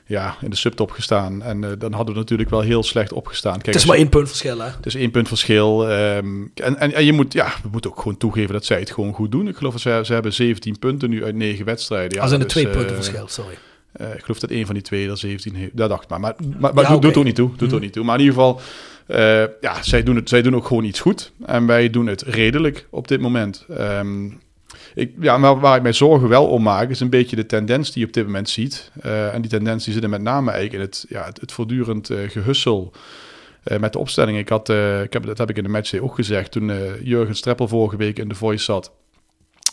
ja, in de subtop gestaan. En eh, dan hadden we natuurlijk wel heel slecht opgestaan. Kijk, Het is maar één punt verschil, hè? Het is één punt verschil. ehm, en, en, en je moet, ja, we moeten ook gewoon toegeven dat zij het gewoon goed doen. Ik geloof dat ze, ze hebben 17 punten nu uit 9 wedstrijden. Ja, Als in een dus, twee punten verschil, sorry. Eh, ik geloof dat een van die twee er 17 heeft. Dat dacht ik maar. Maar, maar, maar Ja, doet, doet ook niet toe. Doet ook niet toe. Maar in ieder geval, eh, ja, zij doen, het, zij doen ook gewoon iets goed. En wij doen het redelijk op dit moment. Ehm, ik, ja, maar waar ik mij zorgen wel om maak, is een beetje de tendens die je op dit moment ziet. Eh, en die tendens die zit er met name eigenlijk in het, ja, het, het voortdurend eh, gehussel eh, met de opstelling. Ik had, ik heb, dat heb ik in de matchday ook gezegd, toen Jurgen Streppel vorige week in de Voice zat.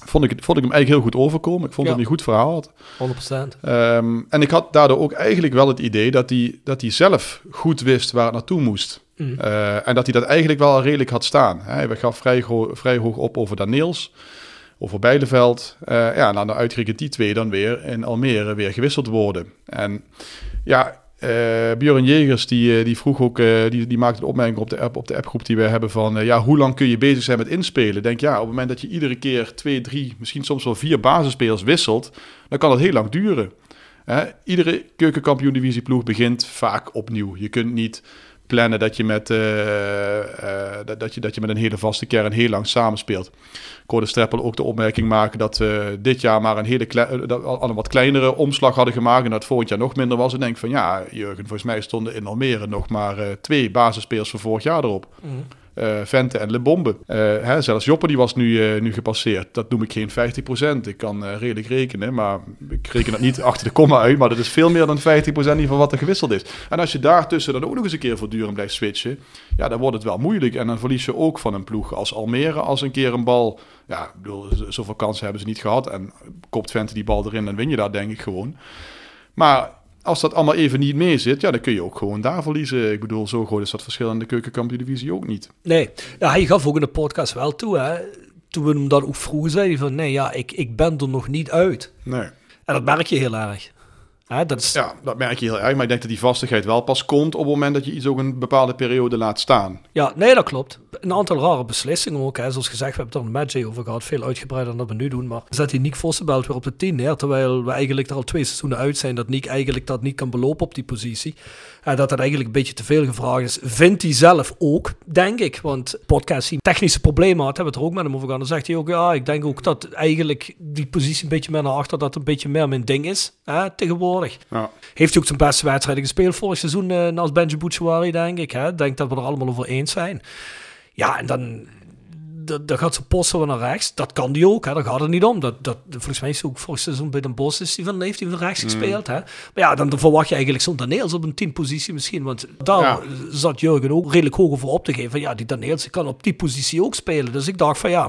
Vond ik, vond ik hem eigenlijk heel goed overkomen. Ik vond Ja. dat hij een goed verhaal had. 100%. Ehm, en ik had daardoor ook eigenlijk wel het idee dat hij, dat hij zelf goed wist waar het naartoe moest. Mm. Eh, en dat hij dat eigenlijk wel redelijk had staan. Hij gaf vrij, vrij hoog op over Daniels, over Bijleveld. Eh ja, nou, dan uitgerekend die twee dan weer in Almere weer gewisseld worden. En ja, eh Björn Jegers die, eh, die vroeg ook, eh, die, die maakte een opmerking op de, app, op de appgroep die we hebben van, ja, hoe lang kun je bezig zijn met inspelen? Denk ja, op het moment dat je iedere keer twee, drie, misschien soms wel vier basisspelers wisselt, dan kan dat heel lang duren. Iedere keukenkampioen-divisieploeg begint vaak opnieuw. Je kunt niet plannen dat je, met, eh, eh, dat, je, dat je met een hele vaste kern heel lang samenspeelt. Ik hoorde Streppel ook de opmerking maken dat we dit jaar maar een hele eh, een wat kleinere omslag hadden gemaakt en dat volgend jaar nog minder was. En denk van ja, Jurgen, volgens mij stonden in Almere nog maar twee basisspelers van vorig jaar erop. Eh, Vente en Lebombe. Eh, hè, zelfs Joppe die was nu, eh, nu gepasseerd. Dat noem ik geen 50%. Ik kan redelijk rekenen, maar ik reken dat niet achter de komma uit. Maar dat is veel meer dan 50% in ieder geval wat er gewisseld is. En als je daartussen dan ook nog eens een keer voortdurend blijft switchen, ja, dan wordt het wel moeilijk. En dan verlies je ook van een ploeg als Almere als een keer een bal. Ja, ik bedoel, zoveel kansen hebben ze niet gehad. En kopt Vente die bal erin, dan win je daar denk ik gewoon. Maar als dat allemaal even niet mee zit, ja, dan kun je ook gewoon daar verliezen. Ik bedoel, zo groot is dat verschil in de keukenkampioen-divisie ook niet. Nee, ja, hij gaf ook in de podcast wel toe, hè. Toen we hem dat ook vroegen, zei hij van, nee, ja, ik, ik ben er nog niet uit. Nee. En dat merk je heel erg. Hè, dat is, Ja, dat merk je heel erg. Maar ik denk dat die vastigheid wel pas komt op het moment dat je iets ook een bepaalde periode laat staan. Ja, nee, dat klopt. Een aantal rare beslissingen ook. Hè. Zoals gezegd, we hebben het er een match over gehad. Veel uitgebreider dan dat we nu doen. Maar zet hij Nick Vossenbelt weer op de 10 neer. Terwijl we eigenlijk er al twee seizoenen uit zijn dat Nick eigenlijk dat niet kan belopen op die positie. En dat dat eigenlijk een beetje te veel gevraagd is. Vindt hij zelf ook, denk ik. Want podcast die technische problemen had, hebben we het er ook met hem over gehad. Dan zegt hij ook, ja, ik denk ook dat eigenlijk die positie een beetje meer naar achter, dat een beetje meer mijn ding is hè, tegenwoordig. Ja. Heeft hij ook zijn beste wedstrijden gespeeld vorig seizoen eh naast Benji Bouchouari, denk ik. Hè? Ik denk dat we er allemaal over eens zijn. Ja, en dan, dan, gaat zijn post zo naar rechts. Dat kan die ook, hè? daar gaat het niet om. Dat, dat, volgens mij is hij ook vorig seizoen bij Den Bosch is hij van, heeft hij van rechts gespeeld. Hè? Maar ja, dan, verwacht je eigenlijk zo'n Daniels op een 10 positie misschien. Want daar Ja. zat Jurgen ook redelijk hoog over op te geven. Van, ja, die Daniels kan op die positie ook spelen. Dus ik dacht van ja.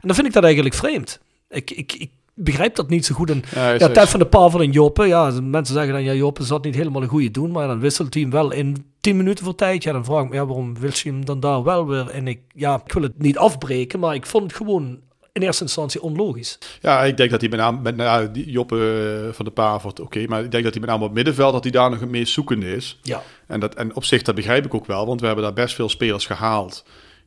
En dan vind ik dat eigenlijk vreemd. Ik, ik, ik begrijp dat niet zo goed. En Ja, ja, Ted van de Pavel en Joppe. Ja, mensen zeggen dan, ja, Joppe zat niet helemaal een goede doen. Maar dan wisselt hij hem wel in 10 minuten voor tijd. Ja, dan vraag ik me, ja, waarom wil je hem dan daar wel weer? En ik, ja, ik wil het niet afbreken, maar ik vond het gewoon in eerste instantie onlogisch. Ja, ik denk dat hij met name, met, nou, die Joppe eh, van de Pavert, oké, maar ik denk dat hij met name op het middenveld, dat hij daar nog het meest zoekende is. Ja. En, dat, en op zich, dat begrijp ik ook wel, want we hebben daar best veel spelers gehaald.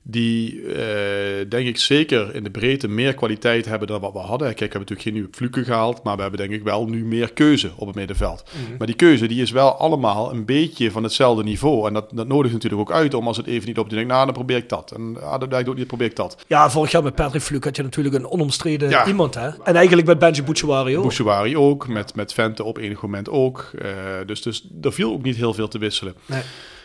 Die, eh, denk ik, zeker in de breedte meer kwaliteit hebben dan wat we hadden. Kijk, we hebben natuurlijk geen nieuwe Fluke gehaald, maar we hebben denk ik wel nu meer keuze op het middenveld. Maar die keuze die is wel allemaal een beetje van hetzelfde niveau. En dat, dat nodigt natuurlijk ook uit om als het even niet op te denken, nou, dan probeer ik dat. En ah, dat lijkt ook niet, probeer ik dat. Ja, vorig jaar met Patrick Fluk had je natuurlijk een onomstreden Ja. iemand, hè? En eigenlijk met Benji Bouchouari ook. Bouchouari ook, met, met Vente op enig moment ook. Eh, dus, dus er viel ook niet heel veel te wisselen. Nee.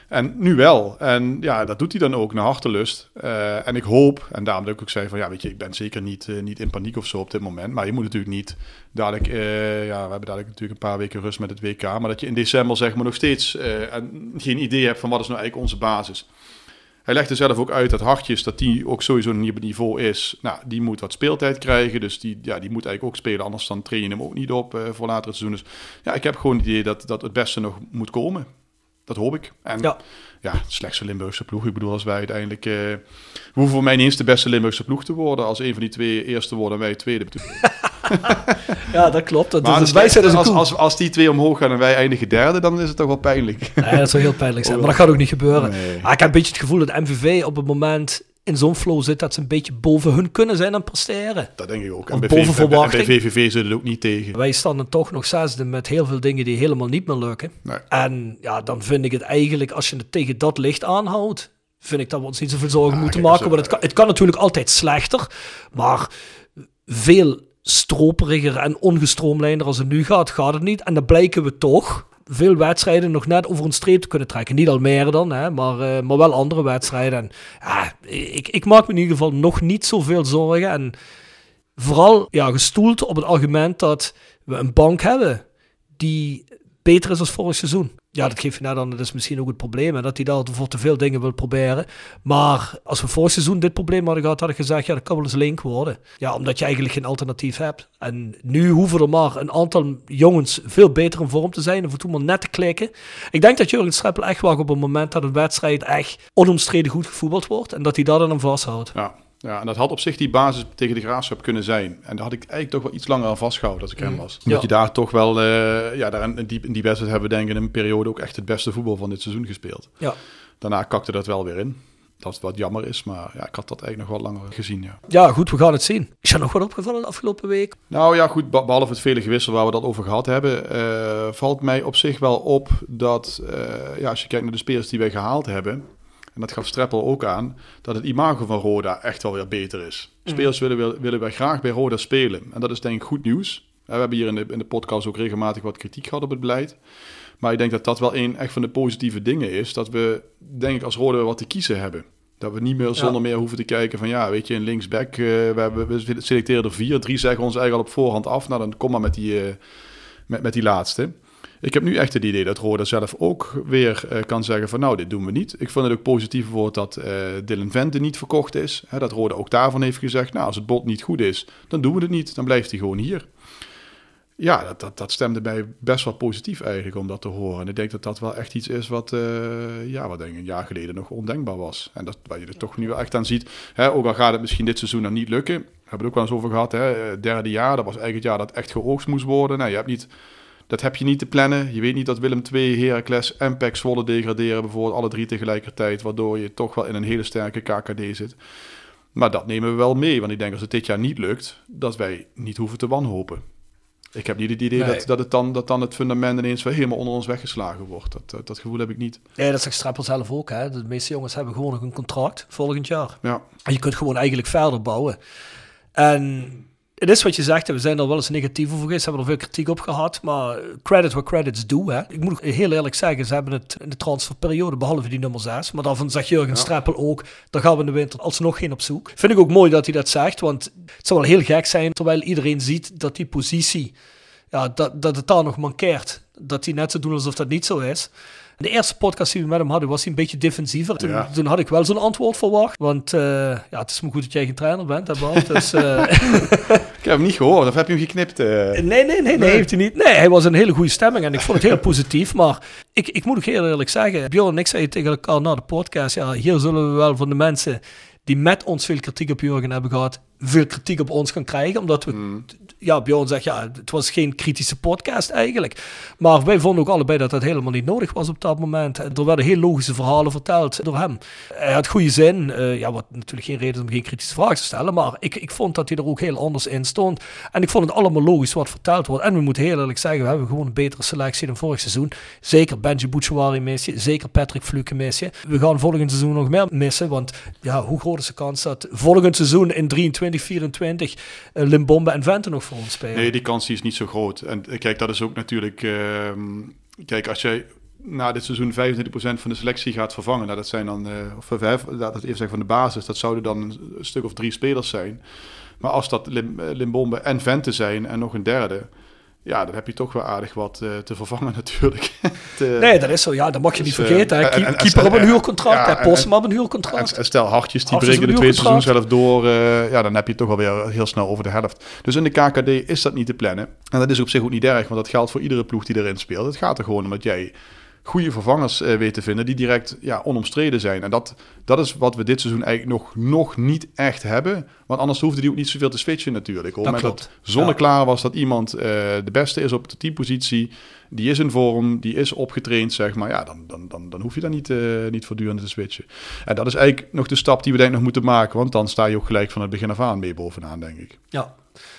En nu wel. En ja, dat doet hij dan ook naar hartelust. Eh, en ik hoop, en daarom dat ik ook zei van ja, weet je, ik ben zeker niet, eh, niet in paniek of zo op dit moment. Maar je moet natuurlijk niet dadelijk, eh, ja, we hebben dadelijk natuurlijk een paar weken rust met het WK. Maar dat je in december zeg maar nog steeds en geen idee hebt van wat is nou eigenlijk onze basis. Hij legde zelf ook uit dat Hartjes, dat die ook sowieso een nieuw niveau is. Nou, die moet wat speeltijd krijgen. Dus die, ja, die moet eigenlijk ook spelen. Anders dan train je hem ook niet op voor latere seizoen. Dus ja, ik heb gewoon het idee dat, dat het beste nog moet komen. Dat hoop ik. En Ja. ja, Limburgse ploeg. Ik bedoel, als wij uiteindelijk... eh we hoeven voor mij niet eens de beste Limburgse ploeg te worden. Als een van die twee eerste worden en wij tweede. Ja, dat klopt. Dat, Maar wijsheid is een als, als, als die twee omhoog gaan en wij eindigen derde, dan is het toch wel pijnlijk. Nee, dat zou heel pijnlijk zijn. Maar dat gaat ook niet gebeuren. Nee. Ah, ik heb een beetje het gevoel dat MVV op het moment in zo'n flow zit dat ze een beetje boven hun kunnen zijn en presteren. Dat denk ik ook. En bij, boven VV, en bij- verwachting. VVV zit het ook niet tegen. Wij staan dan toch nog zesde met heel veel dingen die helemaal niet meer lukken. Nee. En ja, dan vind ik het eigenlijk, als je het tegen dat licht aanhoudt, vind ik dat we ons niet zoveel zorgen moeten kijk, maken. als- Want het kan, het kan natuurlijk altijd slechter, maar veel stroperiger en ongestroomlijnder als het nu gaat, gaat het niet. En dan blijken we toch veel wedstrijden nog net over een streep te kunnen trekken. Niet Almere dan, hè, maar, eh, maar wel andere wedstrijden. Ik, ik maak me in ieder geval nog niet zoveel zorgen. En vooral ja, gestoeld op het argument dat we een bank hebben die beter is als vorig seizoen. Ja, dat geeft je nou dan, dat is misschien ook het probleem, hè, dat hij daar voor te veel dingen wil proberen. Maar als we vorig seizoen dit probleem hadden gehad, had ik gezegd, ja, dat kan wel eens link worden. Ja, omdat je eigenlijk geen alternatief hebt. En nu hoeven er maar een aantal jongens veel beter in vorm te zijn, of toen maar net te klikken. Ik denk dat Jurgen Streppel echt wacht op het moment dat een wedstrijd echt onomstreden goed gevoetbald wordt, en dat hij daar dan aan vasthoudt. Ja. Ja, en dat had op zich die basis tegen de Graafschap kunnen zijn. En daar had ik eigenlijk toch wel iets langer aan vastgehouden als ik hem was. Omdat Ja. je daar toch wel, eh, ja, daar in, die, in die wedstrijd hebben we denk ik in een periode ook echt het beste voetbal van dit seizoen gespeeld. Ja. Daarna kakte dat wel weer in. Dat wat jammer is, maar ja, ik had dat eigenlijk nog wel langer gezien, ja. Ja, goed, we gaan het zien. Is er nog wat opgevallen de afgelopen week? Nou ja, goed, be- behalve het vele gewissel waar we dat over gehad hebben, eh, valt mij op zich wel op dat, eh, ja, als je kijkt naar de spelers die wij gehaald hebben, en dat gaf Streppel ook aan, dat het imago van Roda echt wel weer beter is. Spelers willen, wil- willen wij graag bij Roda spelen. En dat is denk ik goed nieuws. We hebben hier in de, in de podcast ook regelmatig wat kritiek gehad op het beleid. Maar ik denk dat dat wel een echt van de positieve dingen is. Dat we, denk ik, als Roda wat te kiezen hebben. Dat we niet meer zonder meer hoeven te kijken van ja, weet je, een linksback, eh, we, hebben, we selecteren er vier. Drie zeggen ons eigenlijk al op voorhand af. Nou, dan kom maar met die, eh, met, met die laatste. Ik heb nu echt het idee dat Roda zelf ook weer eh, kan zeggen van nou, dit doen we niet. Ik vond het ook positief woord dat eh Dylan Vente niet verkocht is. Hè, dat Roda ook daarvan heeft gezegd, nou, als het bod niet goed is, dan doen we het niet. Dan blijft hij gewoon hier. Ja, dat, dat, dat stemde mij best wel positief eigenlijk om dat te horen. En ik denk dat dat wel echt iets is wat, eh, ja, wat denk ik een jaar geleden nog ondenkbaar was. En dat, waar je er toch nu wel echt aan ziet. Hè, ook al gaat het misschien dit seizoen nog niet lukken. We hebben het ook wel eens over gehad. Hè, derde jaar, dat was eigenlijk het jaar dat echt geoogst moest worden. Nou, je hebt niet, dat heb je niet te plannen. Je weet niet dat Willem II, Heracles en PEC Zwolle degraderen. Bijvoorbeeld alle drie tegelijkertijd. Waardoor je toch wel in een hele sterke KKD zit. Maar dat nemen we wel mee. Want ik denk als het dit jaar niet lukt, dat wij niet hoeven te wanhopen. Ik heb niet het idee Nee. dat, dat, het dan, dat dan het fundament ineens weer helemaal onder ons weggeslagen wordt. Dat, dat, dat gevoel heb ik niet. Ja, dat zegt Streppel zelf ook. Hè. De meeste jongens hebben gewoon nog een contract volgend jaar. Ja, En je kunt gewoon eigenlijk verder bouwen. En het is wat je zegt, we zijn er wel eens negatief over geweest, hebben er veel kritiek op gehad, maar credit where credit's due. Hè. Ik moet heel eerlijk zeggen, ze hebben het in de transferperiode, behalve die nummer 6, maar daarvan zegt Jurgen Streppel ook, daar gaan we in de winter alsnog geen op zoek. Vind ik ook mooi dat hij dat zegt, want het zou wel heel gek zijn, terwijl iedereen ziet dat die positie, ja, dat, dat het daar nog mankeert. Dat hij net zo doen alsof dat niet zo is. De eerste podcast die we met hem hadden, was hij een beetje defensiever. Toen, Ja. toen had ik wel zo'n antwoord verwacht. Want eh, ja, het is me goed dat jij geen trainer bent, hè Bart? Dus, eh, ik heb hem niet gehoord. Of heb je hem geknipt? eh? nee, nee, nee, nee, heeft hij niet. Nee, hij was een hele goede stemming en ik vond het heel positief. Maar ik, ik moet ook heel eerlijk zeggen, Bjorn en ik zeiden tegen elkaar na de podcast, ja, hier zullen we wel van de mensen die met ons veel kritiek op Jurgen hebben gehad, veel kritiek op ons gaan krijgen. Omdat we, ja, Bjorn zegt, ja, het was geen kritische podcast eigenlijk. Maar wij vonden ook allebei dat dat helemaal niet nodig was op dat moment. Er werden heel logische verhalen verteld door hem. Hij had goede zin, eh, ja, wat natuurlijk geen reden is om geen kritische vragen te stellen. Maar ik, ik vond dat hij er ook heel anders in stond. En ik vond het allemaal logisch wat verteld wordt. En we moeten heel eerlijk zeggen, we hebben gewoon een betere selectie dan vorig seizoen. Zeker Benji Bouchouari mis je, zeker Patrick Fluke mis je. We gaan volgend seizoen nog meer missen, want ja, hoe groot is de kans dat volgend seizoen in 23, 24 eh, Limbombe en Vente nog voor ons spelen? Nee, die kans die is niet zo groot. En eh, kijk, dat is ook natuurlijk... ehm, kijk, als jij na dit seizoen 25% van de selectie gaat vervangen... Nou, dat zijn dan... eh, of laat het even zeggen van de basis... dat zouden dan een stuk of drie spelers zijn. Maar als dat Lim, Limbombe en Vente zijn en nog een derde... Ja, dan heb je toch wel aardig wat eh, te vervangen natuurlijk. Te- Nee, dat is zo. Ja, dat mag je niet Dus, eh, vergeten. en- en- Keeper op een en- huurcontract, ja, op een En, huurcontract. en stel, Hartjes, die breken de tweede seizoen zelf door. eh, ja, dan heb je toch alweer heel snel over de helft. Dus in de KKD is dat niet te plannen. En dat is op zich ook niet erg, want dat geldt voor iedere ploeg die erin speelt. Het gaat er gewoon om dat jij goede vervangers eh, weet te vinden die direct ja, onomstreden zijn. En dat, dat is wat we dit seizoen eigenlijk nog, nog niet echt hebben. Want anders hoefde die ook niet zoveel te switchen natuurlijk. Op het moment dat zonneklaar was dat iemand eh, de beste is op de teampositie, die is in vorm, die is opgetraind, zeg maar. Ja, dan, dan, dan, dan hoef je daar niet, eh, niet voortdurend te switchen. En dat is eigenlijk nog de stap die we denk ik nog moeten maken. Want dan sta je ook gelijk van het begin af aan mee bovenaan, denk ik. Ja.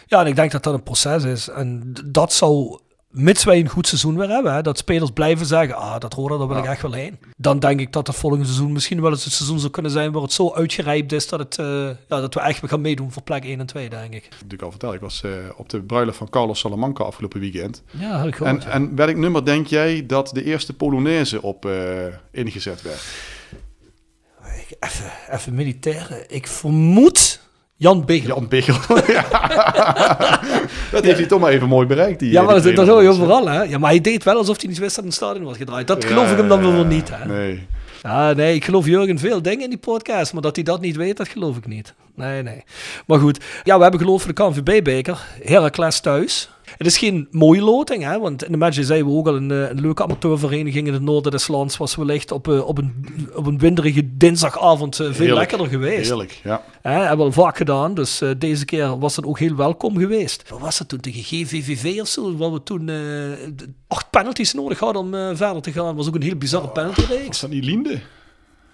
ja, en ik denk dat dat een proces is. En dat zou, mits wij een goed seizoen weer hebben, hè, dat spelers blijven zeggen, ah, dat Roda, daar wil ik echt wel heen. Dan denk ik dat het volgende seizoen misschien wel eens het seizoen zou kunnen zijn waar het zo uitgerijpt is dat, het, eh, ja, dat we echt weer gaan meedoen voor plek 1 en 2, denk ik. natuurlijk al verteld. Ik was eh, op de bruiloft van Carlos Salamanca afgelopen weekend. Ja, had ik En, ja. en welk nummer denk jij dat de eerste Polonaise op eh, ingezet werd? Even, even militair. Ik vermoed Jan Begel. Jan ja. dat heeft hij toch maar even mooi bereikt. Die, Ja, eh, maar die dat, dat hoor je overal, hè? Ja, maar hij deed wel alsof hij niet wist dat het stadion was gedraaid. Dat geloof ik hem dan wel niet, hè? Nee. Ja, nee, ik geloof Jurgen veel dingen in die podcast, maar dat hij dat niet weet, dat geloof ik niet. Nee, nee. Maar goed, ja, we hebben geloof voor de KNVB-beker. Heracles thuis. Het is geen mooie loting, hè, want in de match zeiden we ook al, een, een leuke amateurvereniging in het noorden des lands was wellicht op, eh, op, een, op een winderige dinsdagavond eh, veel Heerlijk. lekkerder geweest. Heerlijk, ja. Hè, hebben we al vaak gedaan, dus eh, deze keer was het ook heel welkom geweest. Wat was het toen tegen GVVV of zo? Waar we toen acht penalties nodig hadden om verder te gaan. was ook een heel bizarre Was penaltyreeks. dat niet Linde?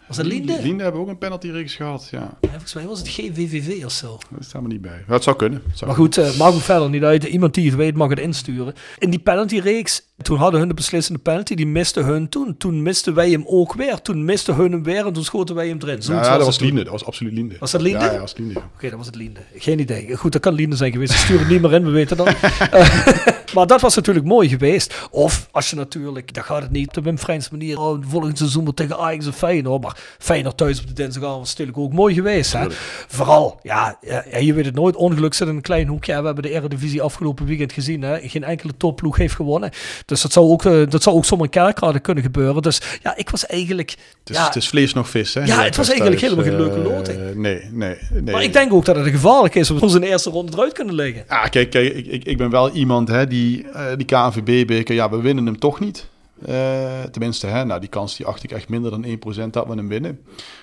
Was dat Linde? Linde hebben ook een penaltyreeks gehad, ja. Ja, volgens mij was het GVVV of zo. Dat staat me niet bij. Het zou kunnen. Het zou Maar goed, eh maakt verder niet uit. Iemand die het weet mag het insturen. In die penaltyreeks, toen hadden hun de beslissende penalty. Die miste hun toen. Toen misten wij hem ook weer. Toen miste hun hem weer en toen schoten wij hem erin. Zoiets Ja, dat het was toen. Linde. Dat was absoluut Linde. Was dat Linde? Ja, ja, dat was Linde. Oké, dat was het Linde. Geen idee. Goed, dat kan Linde zijn geweest. Stuur het niet meer in, we weten dat. Maar dat was natuurlijk mooi geweest. Of als je natuurlijk, dan gaat het niet op Wim Frans manier. Oh, volgend seizoen tegen Ajax en Feyenoord. Maar Feyenoord thuis op de dinsdagavond is natuurlijk ook mooi geweest. Hè? Vooral, ja, je weet het nooit. Ongeluk zit in een klein hoekje. We hebben de Eredivisie afgelopen weekend gezien. Hè? Geen enkele topploeg heeft gewonnen. Dus dat zou ook, eh, dat zou ook zomaar in kerkrade kunnen gebeuren. Dus ja, ik was eigenlijk... Het is, ja, het is vlees nog vis, hè? Ja, het was Thuis, eigenlijk helemaal geen eh, leuke loting. Nee, nee, nee. maar ik denk ook dat het gevaarlijk is om ons in de eerste ronde eruit kunnen liggen. Ah, kijk, kijk ik, ik, ik ben wel iemand hè, die eh, die KNVB-beker, ja, we winnen hem toch niet. Eh, tenminste, hè, nou, die kans die acht ik echt minder dan 1% dat we hem winnen.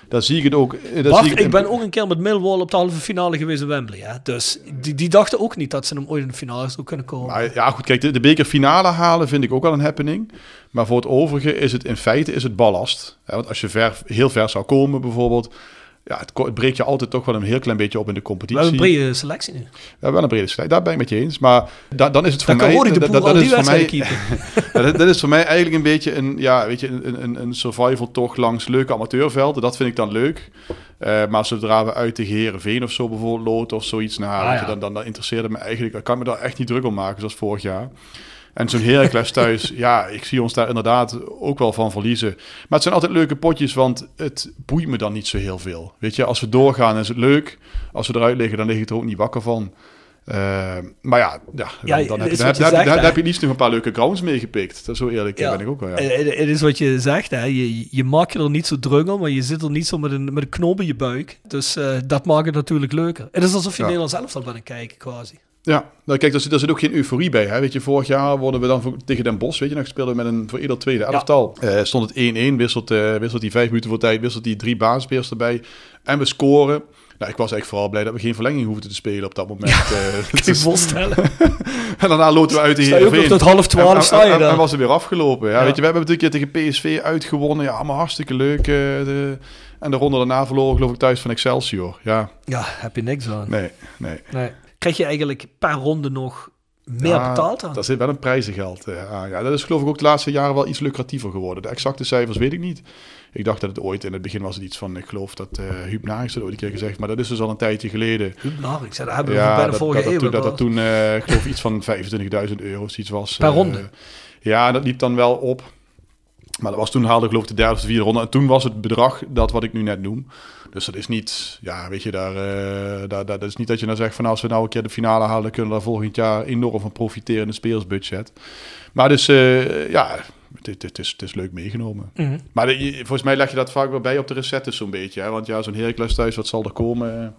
Daar zie ik het ook. eh, Wacht, zie ik, ik ben ook een keer met Millwall op de halve finale geweest in Wembley. Hè? Dus die, die dachten ook niet dat ze hem ooit in de finale zou kunnen komen. Maar ja, goed, kijk, de, de bekerfinale halen vind ik ook wel een happening. Maar voor het overige is het in feite is het ballast. Hè, want als je ver, heel ver zou komen bijvoorbeeld, ja, het, het breekt je altijd toch wel een heel klein beetje op in de we competitie. hebben een brede selectie nu. We hebben wel een brede strijd, daar ben ik met je eens. Maar da- dan is het voor Dan mij... De dat- Boer dat- al dat die is voor mij- dat, dat is voor mij eigenlijk een beetje een, ja, weet je, een, een, een survival tocht langs leuke amateurvelden. Dat vind ik dan leuk. Eh, maar zodra we uit tegen Herenveen of zo bijvoorbeeld loten of zoiets, nou, Ah, ja. dan, dan, dan interesseert het me eigenlijk, ik kan me daar echt niet druk om maken zoals vorig jaar. En zo'n Heracles thuis, ja, ik zie ons daar inderdaad ook wel van verliezen. Maar het zijn altijd leuke potjes, want het boeit me dan niet zo heel veel. Weet je, als we doorgaan is het leuk. Als we eruit liggen, dan lig ik er ook niet wakker van. Eh, maar ja, ja, Ja, dan, dan, heb, je, dan, je heb, zegt, dan hè? heb je liefst nog een paar leuke grounds meegepikt. Dat is zo eerlijk Ja. ben ik ook wel. Ja. Eh, Het het is wat je zegt, hè. Je, je maakt je er niet zo druk om, maar je zit er niet zo met een, met een knoop in je buik. Dus eh, dat maakt het natuurlijk leuker. Het is alsof je. Nederlands elftal bent kijken, quasi. Ja, nou kijk, daar zit, daar zit ook geen euforie bij. Hè? Weet je, vorig jaar worden we dan voor- tegen Den Bosch, weet je nog, speelden we met een voor ieder tweede elftal. Eh, stond het 1-1, wisselt, eh wisselt die vijf minuten voor tijd, wisselt die drie basisspelers erbij. En we scoren. Nou, ik was echt vooral blij dat we geen verlenging hoefden te spelen op dat moment. Eh, Kun je je voorstellen? en daarna loten we uit de Heerenveen. tot half twaalf En- sta je en-. En was er weer afgelopen. Ja, Ja. Weet je, we hebben natuurlijk een keer tegen PSV uitgewonnen. Ja, allemaal hartstikke leuk. eh, de, en de ronde daarna verloren geloof ik thuis van Excelsior. Ja, Ja, heb je niks aan. nee, nee. Nee. Krijg je eigenlijk per ronde nog meer Ja, betaald aan? Daar zit wel een prijzengeld eh, aan. Ja, dat is geloof ik ook de laatste jaren wel iets lucratiever geworden. De exacte cijfers weet ik niet. Ik dacht dat het ooit, in het begin was het iets van, ik geloof dat eh Huub Naars dat ooit een keer gezegd, maar dat is dus al een tijdje geleden. Ik zei, dat hebben we Ja, bijna dat, vorige dat, dat, eeuw. dat, dat toen, eh, ik geloof iets van 25.000 euro of iets was. Per ronde? ja, dat liep dan wel op. Maar dat was toen haalde ik geloof ik de derde of de vierde ronde. En toen was het bedrag dat wat ik nu net noem. Dus dat is niet, ja, weet je, daar, eh, daar, daar, dat is niet dat je nou zegt van als we nou een keer de finale halen, dan kunnen we daar volgend jaar enorm van profiteren in het speelsbudget. Maar dus, eh, ja, het, het, is, het is leuk meegenomen. Mhm. Maar de- volgens mij leg je dat vaak wel bij op de recettes zo'n beetje. Hè? Want ja, zo'n Heracles thuis, wat zal er komen?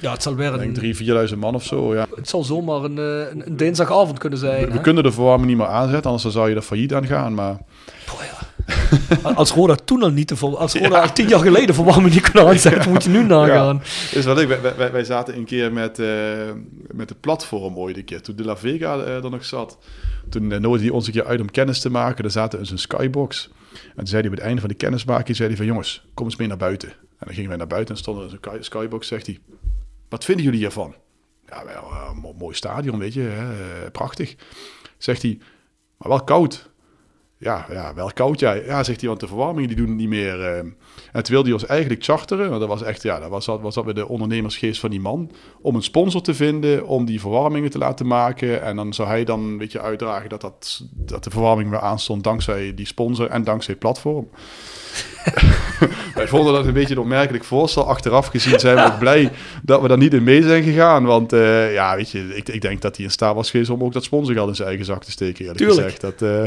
Ja, het zal weer Ik denk een, 3.000, 4.000 man of zo, ja. het zal zomaar een, eh, een, een dinsdagavond kunnen zijn. We, kunnen de verwarming niet meer aanzetten, anders dan zou je er failliet aan gaan. Maar Boah, ja. Als Roda toen al niet te als Roda al tien jaar geleden verwarming niet kon aanzetten, moet je nu nagaan. Is wel leuk. Wij, wij, wij zaten een keer met, eh, met de platform ooit een keer. Toen De La Vega eh, er nog zat. Toen uh, nodigde hij ons een keer uit om kennis te maken. Daar zaten in zijn skybox. En toen zei hij op het einde van de kennismaking... zei hij van jongens, kom eens mee naar buiten. En dan gingen wij naar buiten en stonden in zijn skybox. Zegt hij, wat vinden jullie hiervan? Ja, wel mooi stadion, weet je. Hè? prachtig. Zegt hij, maar wel koud. Ja, ja, wel koud, ja. Ja, zegt hij, want de verwarming die doen het niet meer. Uh. En toen wilde hij ons eigenlijk charteren. Want dat was echt, ja, dat was, was dat weer de ondernemersgeest van die man. Om een sponsor te vinden, om die verwarmingen te laten maken. En dan zou hij dan een beetje uitdragen dat, dat, dat de verwarming weer aanstond dankzij die sponsor en dankzij het platform. Wij vonden dat een beetje een opmerkelijk voorstel. Achteraf gezien zijn we ook blij dat we daar niet in mee zijn gegaan. Want uh, ja, weet je, ik, ik, denk dat hij in staat was geweest om ook dat sponsorgeld in zijn eigen zak te steken. Eerlijk Tuurlijk. gezegd. Dat uh,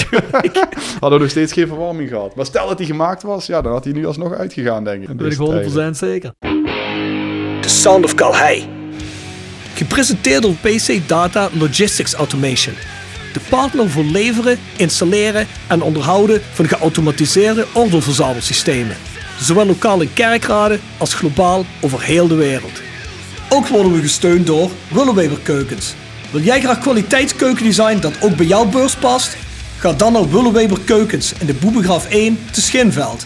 hadden we nog steeds geen verwarming gehad. Maar stel dat hij gemaakt was, ja, dan had hij nu alsnog uitgegaan, denk ik. Dat weet ik 100% zeker. The Sound of Calhei. Gepresenteerd door PC Data Logistics Automation de partner voor leveren, installeren en onderhouden van geautomatiseerde ordeelverzamelsystemen. Zowel lokaal in kerkraden als globaal over heel de wereld. Ook worden we gesteund door Willeweber Keukens. Wil jij graag kwaliteitskeukendesign dat ook bij jouw beurs past? Ga dan naar Willeweber Keukens in de Boebegraaf 1 te Schinveld.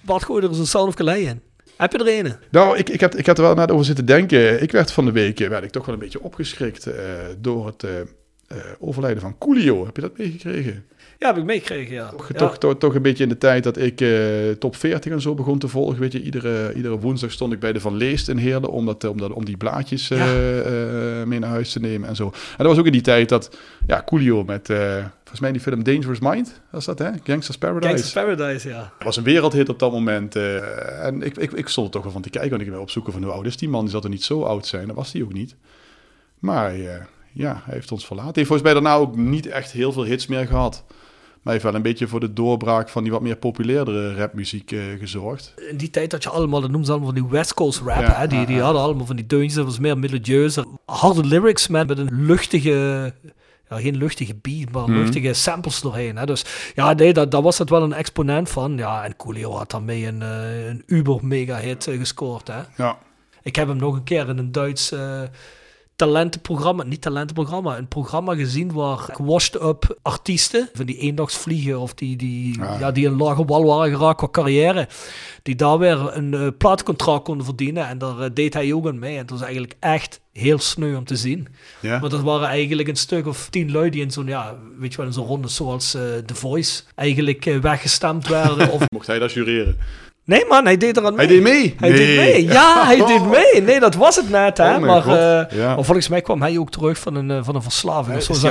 Bart gooi er eens een Sound of Calais in. Heb je er een? Nou, ik, ik, heb, ik heb er wel net over zitten denken. Ik werd van de week werd ik toch wel een beetje opgeschrikt uh, door het... Uh, uh, overlijden van Coolio. Heb je dat meegekregen? Ja, heb ik meegekregen, ja. Toch, ja. Toch, toch, toch, een beetje in de tijd dat ik uh, top 40 en zo begon te volgen. Weet je, iedere, iedere woensdag stond ik bij de Van Leest in Heerlen om, dat, om, dat, om die blaadjes uh, ja. mee naar huis te nemen en zo. En dat was ook in die tijd dat ja, Coolio met, volgens mij die film Dangerous Mind, was dat hè? Gangster's Paradise. Gangster's Paradise, ja. Dat was een wereldhit op dat moment. en ik, ik, ik stond er toch wel van te kijken, want ik ben opzoeken van hoe oud is die man. Die zat er niet zo oud zijn, dat was hij ook niet. Maar ja, hij heeft ons verlaten. Hij heeft volgens mij daarna ook niet echt heel veel hits meer gehad. Maar heeft wel een beetje voor de doorbraak van die wat meer populairdere rapmuziek uh, gezorgd. In die tijd had je allemaal, dat noemen ze allemaal van die West Coast rap. Ja, hè? Die, die hadden allemaal van die deuntjes, dat was meer melodieuzer. Harde lyrics met, met een luchtige... Ja, geen luchtige beat, maar Mhm. luchtige samples doorheen. Hè? Dus ja, nee, daar, daar was het wel een exponent van. Ja, en Coolio had daarmee een, uh, een uber-mega-hit uh, gescoord. Hè? Ja. Ik heb hem nog een keer in een Duits uh, talentenprogramma, niet talentenprogramma, een programma gezien waar washed-up artiesten, van die eendagsvliegen of die, die, Ah. ja, die een lage wal waren geraakt qua carrière, die daar weer een uh, plaatcontract konden verdienen. En daar uh, deed hij ook aan mee. En het was eigenlijk echt heel sneu om te zien. Ja. Maar dat waren eigenlijk een stuk of tien lui die in zo'n, ja, weet je wel, in zo'n ronde zoals uh, The Voice eigenlijk weggestemd werden. of... Mocht hij dat jureren? Nee man, hij deed er aan mee. Hij deed mee? Hij nee. deed mee. Ja, hij deed mee. Nee, dat was het net. Hè? Oh maar, uh, ja. maar volgens mij kwam hij ook terug van een, uh, van een verslaving. Hij, zo. Is hij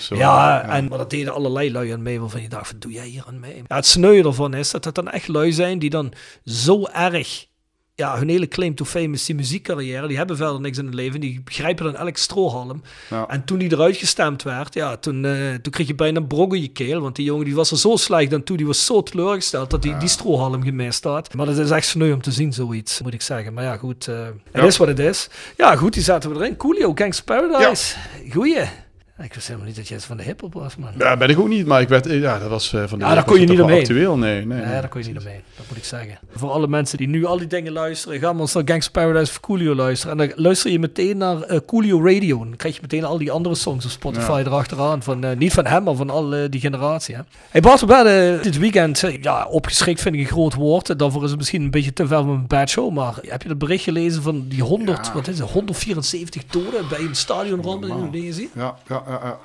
zo? Ja, ja, En, maar dat deden allerlei lui aan mee. Waarvan je dacht, wat doe jij hier aan mee? Ja, het sneu ervan is dat het dan echt lui zijn die dan zo erg ja, hun hele claim to fame is die muziekcarrière. Die hebben verder niks in het leven. Die begrijpen dan elk strohalm. Ja. En toen die eruit gestemd werd, ja, toen, uh, toen kreeg je bijna een brok in je keel. Want die jongen die was er zo slecht aan toe. Die was zo teleurgesteld dat hij ja. die strohalm gemist had. Maar dat is echt sneu om te zien, zoiets, moet ik zeggen. Maar ja, goed. Uh, het ja. is wat het is. Ja, goed, die zaten we erin. Coolio, Gangs Paradise. Goeie. Ik wist helemaal niet dat je van de hip-hop was, man. Ja, ben ik ook niet, maar ik werd, ja, dat was uh, van de. Ja, daar kon je niet omheen. Actueel, nee, nee. Ja, daar kon je niet omheen. Dat moet ik zeggen. Voor alle mensen die nu al die dingen luisteren, ga maar eens naar Gangs Paradise of Coolio luisteren. En dan luister je meteen naar uh, Coolio Radio. Dan krijg je meteen al die andere songs op Spotify ja. erachteraan. Van, uh, niet van hem, maar van al uh, die generatie. Hè. Hey Bart, we werden dit weekend, eh, ja, opgeschrikt vind ik een groot woord. Daarvoor is het misschien een beetje te ver van een bad show. Maar heb je het bericht gelezen van die 100, ja. wat is het, 174 doden bij een stadionrand in Indonesië? Ja, ja, ja. ja.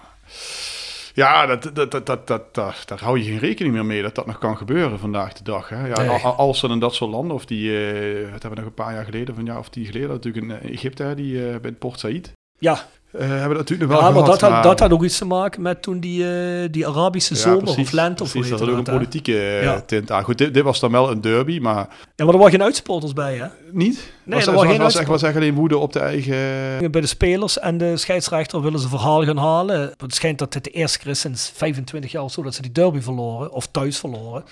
Ja, dat, dat, dat, dat, dat, daar, hou je geen rekening meer mee dat dat nog kan gebeuren vandaag de dag. Hè? Ja, nee. Als er in dat soort landen, of die, uh, hebben we nog een paar jaar geleden, van ja, of die geleden, natuurlijk in Egypte, hè, die uh, bij Port Said. Ja. Uh, hebben natuurlijk nog wel ja, maar gehad, dat, had, dat had ook iets te maken met toen die, uh, die Arabische ja, zomer precies, of lente of precies, dat had ook een politieke ja. tint aan. Goed, dit, dit, was dan wel een derby, maar... Ja, maar er waren geen uitsporters bij, hè? Niet? Nee, was, er was, geen was, echt, was echt alleen woede op de eigen... Bij de spelers en de scheidsrechter willen ze verhaal gaan halen. Het schijnt dat het de eerste keer is sinds 25 jaar of zo dat ze die derby verloren, of thuis verloren.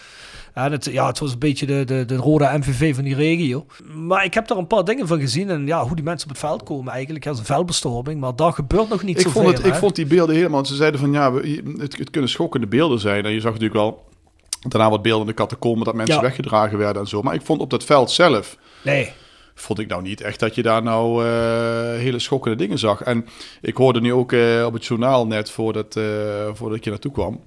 En het, ja, het was een beetje de, de, de rode MVV van die regio. Maar ik heb daar een paar dingen van gezien. En ja, hoe die mensen op het veld komen eigenlijk. als een veldbestorming. Maar daar gebeurt nog niet ik zoveel. Vond het, ik vond die beelden helemaal... Ze zeiden van ja, we, het, het kunnen schokkende beelden zijn. En je zag natuurlijk wel Daarna wat beelden in de catacomben dat mensen Ja. weggedragen werden en zo. Maar ik vond op dat veld zelf, Nee. vond ik nou niet echt dat je daar nou eh, hele schokkende dingen zag. En ik hoorde nu ook eh, op het journaal net voordat, eh, voordat ik hier naartoe kwam.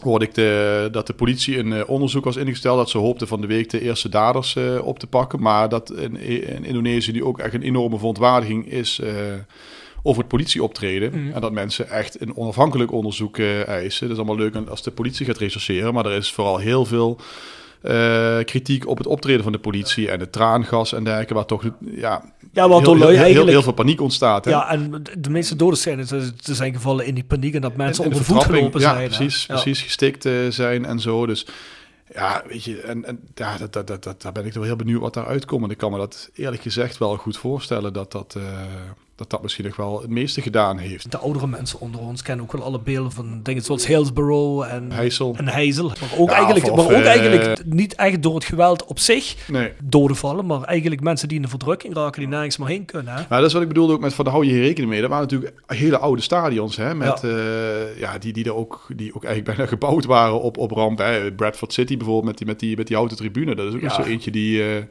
Hoorde ik de, dat de politie een eh, onderzoek was ingesteld. Dat ze hoopten van de week de eerste daders eh, op te pakken. Maar dat in, in Indonesië nu ook echt een enorme verontwaardiging is eh, over het politieoptreden. En dat mensen echt een onafhankelijk onderzoek eisen. Dat is allemaal leuk als de politie gaat rechercheren. Maar er is vooral heel veel eh, kritiek op het optreden van de politie. En het traangas en dergelijke. Waar toch ja, Ja, want heel, heel, heel, veel paniek ontstaat. Hè? Ja, en de meeste doden zijn, er zijn gevallen in die paniek en dat mensen En- en onder de voet gelopen ja, zijn. hè. Precies, Ja. precies gestikt eh, zijn en zo. Dus ja, weet je, en, en ja, dat, dat, dat, dat, daar ben ik toch heel benieuwd wat daaruit komt. En ik kan me dat eerlijk gezegd wel goed voorstellen dat dat, eh, dat, dat misschien nog wel het meeste gedaan heeft. De oudere mensen onder ons kennen ook wel alle beelden van dingen zoals Hillsborough en Heysel. en Heysel. Maar ook, Ja, eigenlijk, of- maar ook eh, eigenlijk niet echt door het geweld op zich Nee. doden vallen, maar eigenlijk mensen die in de verdrukking raken, die nergens meer heen kunnen. Hè? Maar dat is wat ik bedoelde ook met van, daar hou je hier rekening mee. Dat waren natuurlijk hele oude stadions, hè, met, Ja. ja. ja, die, die, er ook, die ook eigenlijk bijna gebouwd waren op, op ramp. Hè. Bradford City bijvoorbeeld, met die, met die, met die houten tribune. Dat is ook nog Ja. zo eentje die... eh,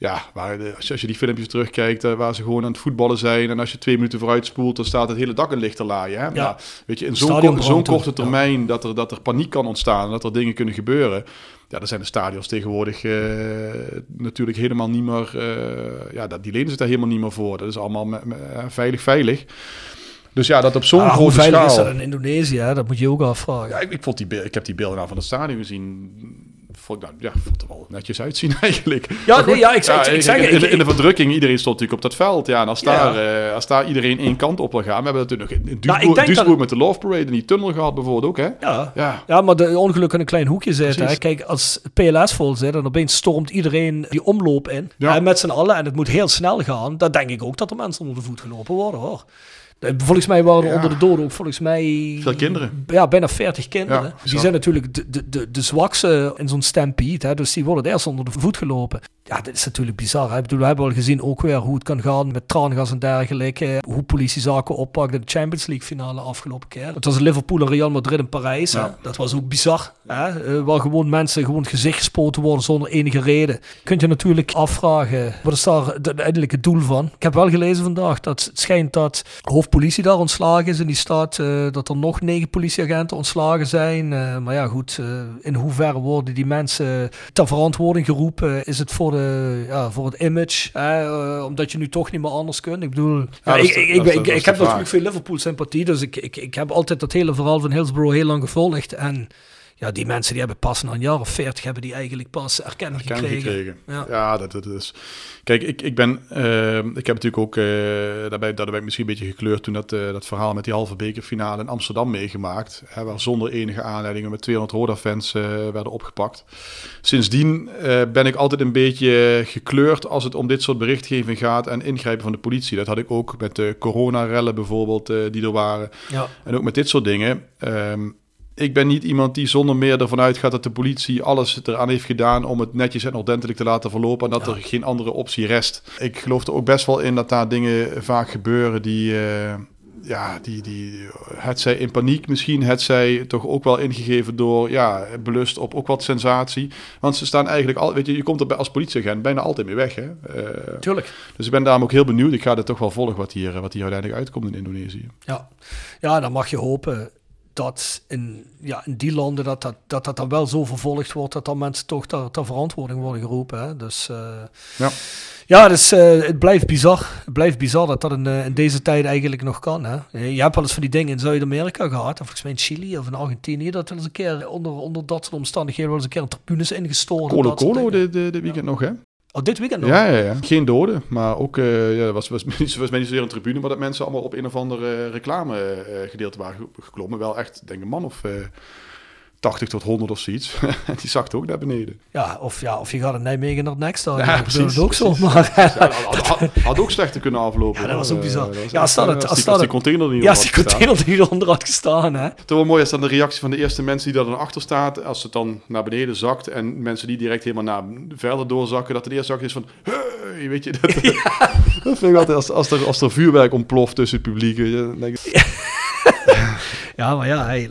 ja, waar de, als, je, die filmpjes terugkijkt, eh, waar ze gewoon aan het voetballen zijn. En als je twee minuten vooruit spoelt, dan staat het hele dak in licht te laaien. Hè? Ja. Weet je, in zo'n ko- korte ja. termijn dat, er, dat er paniek kan ontstaan en dat er dingen kunnen gebeuren. Ja, daar zijn de stadions tegenwoordig eh, natuurlijk helemaal niet meer... eh, ja, dat, die lenen zich daar helemaal niet meer voor. Dat is allemaal me- me- veilig, veilig. Dus ja, dat op zo'n Ah, grote veilig schaal... is dat in Indonesië? Hè? Dat moet je ook afvragen. Ja, ik, ik, vond die, ik heb die beelden nou van het stadion gezien. Vond ik, nou, ja, vond er wel netjes uitzien eigenlijk. Ja, nee, ja, ik zeg- ik in- zeg- in, in, de- in de ik- verdrukking, iedereen stond natuurlijk op dat veld. Ja, en als, Ja. daar, eh, als daar iedereen één kant op wil gaan. We hebben natuurlijk nog in Duisburg, denk Duisburg dat- met de Love Parade in die tunnel gehad bijvoorbeeld ook, hè? Ja. Ja. Ja, maar de ongeluk in een klein hoekje zitten. Hè? Kijk, als PLS vol zit en opeens stormt iedereen die omloop in. Ja. En met z'n allen, en het moet heel snel gaan. Dan denk ik ook dat er mensen onder de voet gelopen worden, hoor. Volgens mij waren er Ja. onder de doden ook volgens mij... Veel kinderen. Ja, bijna 40 kinderen. Ja, die zijn natuurlijk de, de, de, de zwakste in zo'n stampede. Hè? Dus die worden eerst onder de voet gelopen. Ja, dit is natuurlijk bizar. Hè? Ik bedoel, we hebben al gezien ook weer hoe het kan gaan met traangas en dergelijke. Hoe politie zaken oppakt in de Champions League finale afgelopen keer. Het was Liverpool en Real Madrid in Parijs. Ja. Dat was ook bizar. Hè? Eh, waar gewoon mensen gewoon gezicht gespoten worden zonder enige reden. Kunt je natuurlijk afvragen, wat is daar het uiteindelijke doel van? Ik heb wel gelezen vandaag dat het schijnt dat hoofdpolitie daar ontslagen is in die stad. eh, dat er nog negen politieagenten ontslagen zijn. Eh, maar ja, goed, eh, in hoeverre worden die mensen ter verantwoording geroepen? Is het voor, de, ja, voor het image? hè? Eh, omdat je nu toch niet meer anders kunt? Ik bedoel, ja, ik, de- ik, ik, de- heb natuurlijk veel Liverpool-sympathie. Dus ik, ik, ik heb altijd dat hele verhaal van Hillsborough heel lang gevolgd. En ja, die mensen die hebben pas na een jaar of veertig hebben die eigenlijk pas erkenning Erkenning gekregen. gekregen. Ja. Ja, dat, dat is. Kijk, ik, ik ben. eh, ik heb natuurlijk ook. eh daarbij, daarbij ben ik misschien een beetje gekleurd toen dat, eh, dat verhaal met die halve bekerfinale in Amsterdam meegemaakt. Hè, waar zonder enige aanleidingen met 200 Roda-fans eh, werden opgepakt. Sindsdien ben ik altijd een beetje gekleurd als het om dit soort berichtgeving gaat en ingrijpen van de politie. Dat had ik ook met de coronarellen bijvoorbeeld, die er waren. Ja. En ook met dit soort dingen. Ehm, ik ben niet iemand die zonder meer ervan uitgaat dat de politie alles eraan heeft gedaan om het netjes en ordentelijk te laten verlopen en dat Ja. er geen andere optie rest. Ik geloof er ook best wel in dat daar dingen vaak gebeuren die, eh, ja, die, die, het zij in paniek misschien, het zij toch ook wel ingegeven door, ja, belust op ook wat sensatie. Want ze staan eigenlijk al, weet je, je komt er bij- als politieagent bijna altijd mee weg, hè. Eh, Tuurlijk. dus ik ben daarom ook heel benieuwd. Ik ga er toch wel volgen wat hier, wat hier uiteindelijk uitkomt in Indonesië. Ja. ja, dan mag je hopen dat in, ja, in die landen dat dat, dat dat dan wel zo vervolgd wordt dat dan mensen toch ter, ter verantwoording worden geroepen. Hè? Dus eh, Ja. ja, dus, eh, het blijft bizar. Het blijft bizar dat dat in, eh, in deze tijd eigenlijk nog kan. Hè? Je hebt wel eens van die dingen in Zuid-Amerika gehad, of volgens mij in Chili of in Argentinië, dat wel eens een keer onder, onder dat soort omstandigheden wel eens een keer een tribunes ingestort. en Colo dat soort Colo dingen. dit, dit, dit weekend nog, hè? Oh, dit weekend nog? Ja, ja, ja. Geen doden, maar ook, eh ja, was, was, was, was niet zozeer een tribune, maar dat mensen allemaal op een of ander eh, reclame eh, gedeelte waren ge- geklommen. Wel echt, denk een man of 80 tot 100 of zoiets. En die zakte ook naar beneden. Ja, of, ja, of je gaat in Nijmegen naar het Next Stadion. Ja, dat is precies, ook zo. Maar, Ja, had, had, had ook slechter kunnen aflopen. Ja, dat was ook bizar. Dat was Ja, als dat eh, het- als als die, dat als container er niet Ja, onder als had die gestaan. container die eronder had gestaan, hè. Het is wel mooi als dan de reactie van de eerste mensen die daar dan achter staat, als het dan naar beneden zakt en mensen die direct helemaal naar verder doorzakken, dat de eerste zak is van, hey, weet je, dat, dat vind ik altijd, als, als, er, als er vuurwerk ontploft tussen het publiek, weet je, dan denk ik, Ja, maar ja, hey.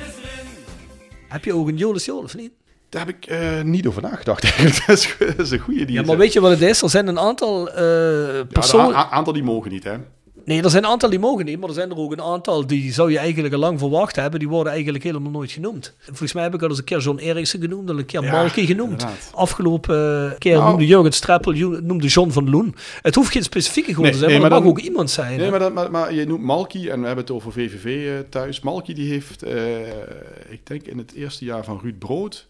Heb je ook een Jolis of niet? Daar heb ik eh, niet over nagedacht eigenlijk. dat, is, dat is een goede die Ja, maar weet je wat het is? Er zijn een aantal eh Ja, personen... een aantal die mogen niet, hè? Nee, er zijn een aantal die mogen niet, maar er zijn er ook een aantal die zou je eigenlijk al lang verwacht hebben. Die worden eigenlijk helemaal nooit genoemd. Volgens mij heb ik al eens een keer John Eriksen genoemd, al een keer Ja, Malky genoemd. inderdaad. Afgelopen eh, keer Nou. noemde Jurgen Streppel, ju- noemde John van Loen. Het hoeft geen specifieke Nee, te zijn, nee, maar, maar het mag ook iemand zijn. Nee, maar, dat, maar, maar je noemt Malky en we hebben het over VVV eh, thuis. Malky die heeft, eh, ik denk in het eerste jaar van Ruud Brood...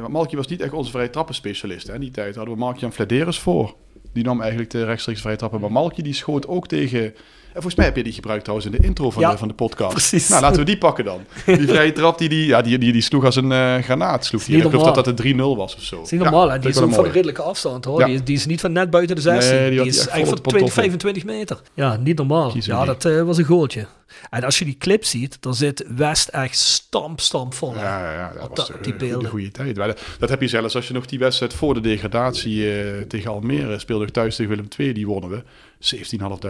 want Malky was niet echt onze vrije trappenspecialist. Hè. In die tijd hadden we Mark-Jan Vladeris voor. Die nam eigenlijk de rechtstreeks vrije trappen. Maar Malky die schoot ook tegen... En volgens mij heb je die gebruikt trouwens in de intro van, Ja, de, van de podcast. precies. Nou, laten we die pakken dan. Die vrije trap, die, die, ja, die, die, die sloeg als een eh, granaat. Sloeg die. Ik geloof dat dat een 3-0 was of zo. Dat is niet normaal, die is ook van een redelijke afstand hoor. Ja. Die, is, die is niet van net buiten de 16. Nee, die is eigenlijk van op de 20, pantoffel. 25 meter. Ja, niet normaal. Ja, dat eh, was een goaltje. En als je die clip ziet, dan zit West echt stamp, stamp vol. Ja, ja, ja, dat Op was de, die een goede, tijd. Dat, dat heb je zelfs als je nog die wedstrijd voor de degradatie eh, tegen Almere speelde thuis tegen Willem II, die wonnen we.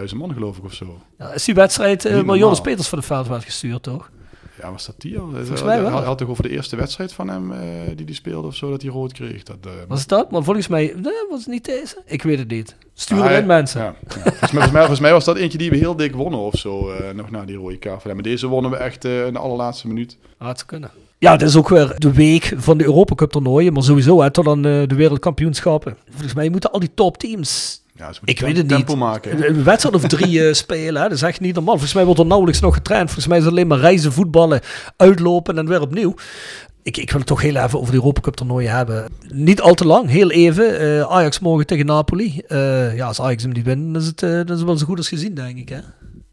17.500 man geloof ik of zo. Ja, is die wedstrijd eh, normaal. Peters van de veld werd gestuurd, toch? Ja, was dat die al? Volgens mij wel. Hij had toch over de eerste wedstrijd van hem eh, die die speelde of zo, dat hij rood kreeg. Dat, eh, Was dat? Maar volgens mij nee, was het niet deze. Ik weet het niet. Stuur Ah, in, mensen. Ja, ja. Volgens, mij, volgens, mij, was dat eentje die we heel dik wonnen of zo, eh, nog na die rode kaart. Maar deze wonnen we echt in de allerlaatste minuut. Had ze kunnen. Ja, het is ook weer de week van de Europa Cup toernooien. Maar sowieso, hè, tot aan de wereldkampioenschappen. Volgens mij moeten al die topteams Ja, ze moeten Ik weet het niet. maken. Een wedstrijd of drie eh, spelen, hè? dat is echt niet normaal. Volgens mij wordt er nauwelijks nog getraind. Volgens mij is het alleen maar reizen, voetballen, uitlopen en weer opnieuw. Ik, ik wil het toch heel even over de Europa Cup toernooien hebben. Niet al te lang, heel even. Eh, Ajax morgen tegen Napoli. Eh, ja, als Ajax hem niet wint, dan is het, dan is het wel zo goed als gezien, denk ik. Hè?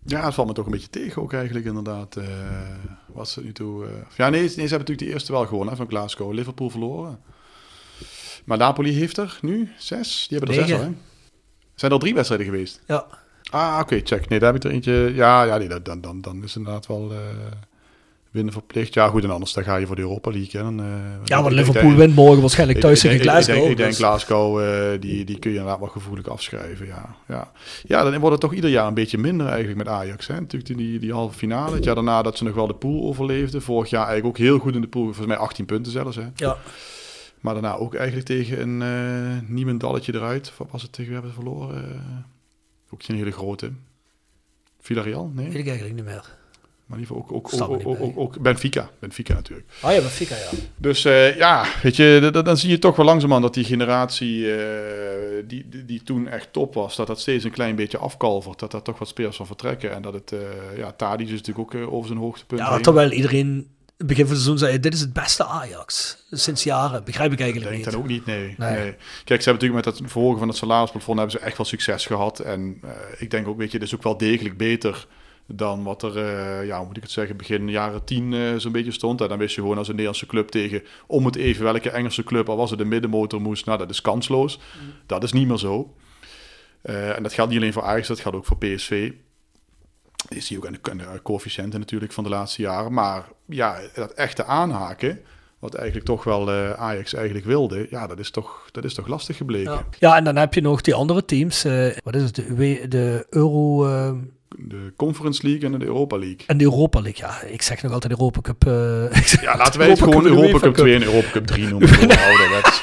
Ja, het valt me toch een beetje tegen ook eigenlijk inderdaad. wat ze nu toe... ja, nee, nee, ze hebben natuurlijk de eerste wel gewonnen van Glasgow. Liverpool verloren. Maar Napoli heeft er nu zes. Die hebben er zes al, hè? Zijn er al drie wedstrijden geweest? Ja. Ah, oké, check. Nee, daar heb ik er eentje... Ja, ja nee, dan, dan, dan is inderdaad wel... eh, winnen verplicht. Ja, goed, en anders dan ga je voor de Europa League. Hè. Dan, eh, Ja, want denk- Liverpool wint morgen waarschijnlijk thuis ik tegen ik Glasgow. denk- Ik denk, dus- Glasgow, eh, die, die kun je inderdaad wel gevoelig afschrijven. Ja, ja. ja, dan wordt het toch ieder jaar een beetje minder eigenlijk met Ajax. Hè? Natuurlijk die, die halve finale. Het jaar daarna dat ze nog wel de pool overleefden. Vorig jaar eigenlijk ook heel goed in de pool. Volgens mij 18 punten zelfs. Hè? Ja. Maar daarna ook eigenlijk tegen een eh niemendalletje eruit. Wat was het tegen? We hebben verloren. eh, ook geen hele grote. Villarreal? Nee. Weet ik eigenlijk niet meer. Maar in ieder geval ook, ook, ook, ook, Benfica. Benfica natuurlijk. Ah ja, Benfica, ja. Dus eh, ja, weet je, dan, dan zie je toch wel langzamerhand dat die generatie die, die, die toen echt top was, dat dat steeds een klein beetje afkalvert. Dat daar toch wat spelers van vertrekken. En dat het, eh ja, Tadic is natuurlijk ook over zijn hoogtepunt Ja, heen. terwijl iedereen begin van het seizoen zei, dit is het beste Ajax. Sinds jaren. Begrijp ik Ik eigenlijk denk niet. dat ook niet, nee. Nee. nee. Kijk, ze hebben natuurlijk met het verhogen van het salarisplafond hebben ze echt wel succes gehad. En eh, ik denk ook, weet je, dit is ook wel degelijk beter dan wat er, eh, ja, hoe moet ik het zeggen, begin jaren tien eh, zo'n beetje stond. En dan wist je gewoon als een Nederlandse club tegen, om het even welke Engelse club, al was het de middenmotor moest, nou dat is kansloos. Dat is niet meer zo. En dat geldt niet alleen voor Ajax, dat geldt ook voor PSV. Je ziet ook aan de, aan de coëfficiënten natuurlijk van de laatste jaren. Maar ja, dat echte aanhaken, wat eigenlijk toch wel eh, Ajax eigenlijk wilde, ja, dat is toch, dat is toch lastig gebleken. Ja. ja, en dan heb je nog die andere teams. eh, wat is het? De, de Euro eh, De Conference League en de Europa League. en de Europa League. Ja, ik zeg nog altijd Europa Cup. eh, Ja, laten wij het gewoon Europa Cup 2 en Europa Cup 3 noemen. Ouderwets.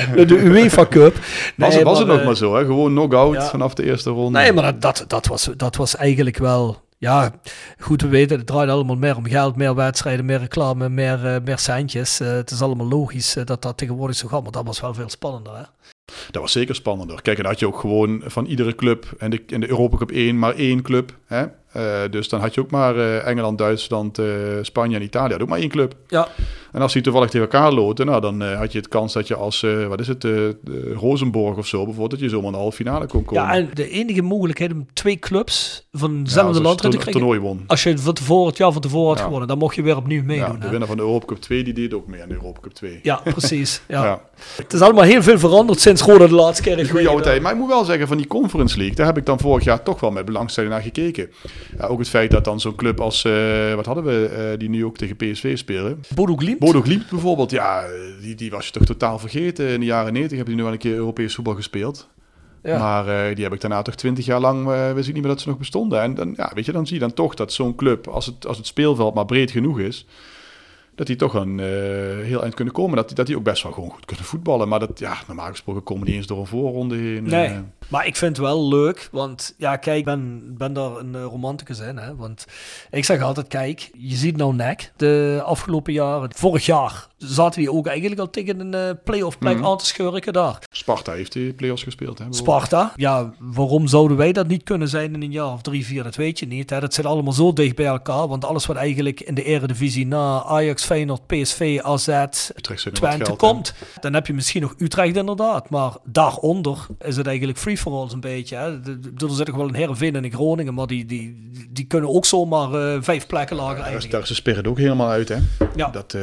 de UEFA Cup. Was, Nee, het, was het nog eh, maar zo, hè? Gewoon knock-out ja. vanaf de eerste ronde. Nee, maar dat, dat, was, dat was eigenlijk wel... Ja, goed, we weten, het draait allemaal meer om geld, meer wedstrijden, meer reclame, meer, eh, meer centjes. Eh, het is allemaal logisch dat dat tegenwoordig zo gaat, maar dat was wel veel spannender, hè? Dat was zeker spannender. Kijk, en had je ook gewoon van iedere club en de, in de Europa Cup 1 maar één club. Hè? Eh, dus dan had je ook maar eh, Engeland, Duitsland, eh, Spanje en Italië. Had ook maar één club. Ja, En als die toevallig tegen elkaar loten, nou, dan had je het kans dat je als, wat is het, Rosenborg of zo bijvoorbeeld, dat je zomaar in de halve finale kon komen. ja, en de enige mogelijkheid om twee clubs van Ja, je land te krijgen. toernooi won. Als je het van tevoren, het jaar van tevoren had Ja. gewonnen, dan mocht je weer opnieuw Ja, meedoen. de hè? winnaar van de Europa Cup 2 die deed ook mee aan de Europa Cup 2. Ja, precies. Ja. Ja. Het is allemaal heel veel veranderd sinds Roda de laatste keer goede oude tijd. Maar ik moet wel zeggen, van die Conference League, daar heb ik dan vorig jaar toch wel met belangstelling naar gekeken. Ja, ook het feit dat dan zo'n club als, eh, wat hadden we, eh, die nu ook tegen PSV spelen. Bodo Glimt. Bodo Glimt bijvoorbeeld, ja, die, die was je toch totaal vergeten. In de jaren 90 hebben die nu wel een keer Europees voetbal gespeeld. Ja. Maar eh, die heb ik daarna toch twintig jaar lang, wist ik niet meer dat ze nog bestonden. En dan, ja, weet je, dan zie je dan toch dat zo'n club, als het, als het speelveld maar breed genoeg is, dat die toch een heel eind kunnen komen. Dat die, dat die ook best wel gewoon goed kunnen voetballen. Maar dat, ja, normaal gesproken komen die eens door een voorronde heen. Nee, maar ik vind het wel leuk, want ja, kijk, ik ben, ben daar een eh, romanticus in, hè, want ik zeg altijd, kijk, je ziet nou nek de afgelopen jaren, vorig jaar zaten die ook eigenlijk al tegen een eh play-off plek Mhm. aan te schurken daar. Sparta heeft die play-offs gespeeld. Hè. Sparta, ja, waarom zouden wij dat niet kunnen zijn in een jaar of drie, vier, dat weet je niet. Hè. Dat zit allemaal zo dicht bij elkaar, want alles wat eigenlijk in de eredivisie na Ajax, Feyenoord, PSV, AZ, Utrecht Twente geld, komt. Dan heb je misschien nog Utrecht inderdaad. Maar daaronder is het eigenlijk free all een beetje. Hè. Er zit nog wel een Heerenveen en een Groningen. Maar die, die, die kunnen ook zomaar eh, vijf plekken lager is, eindigen. daar is de spirit ook helemaal uit. Hè? Ja. Dat, eh,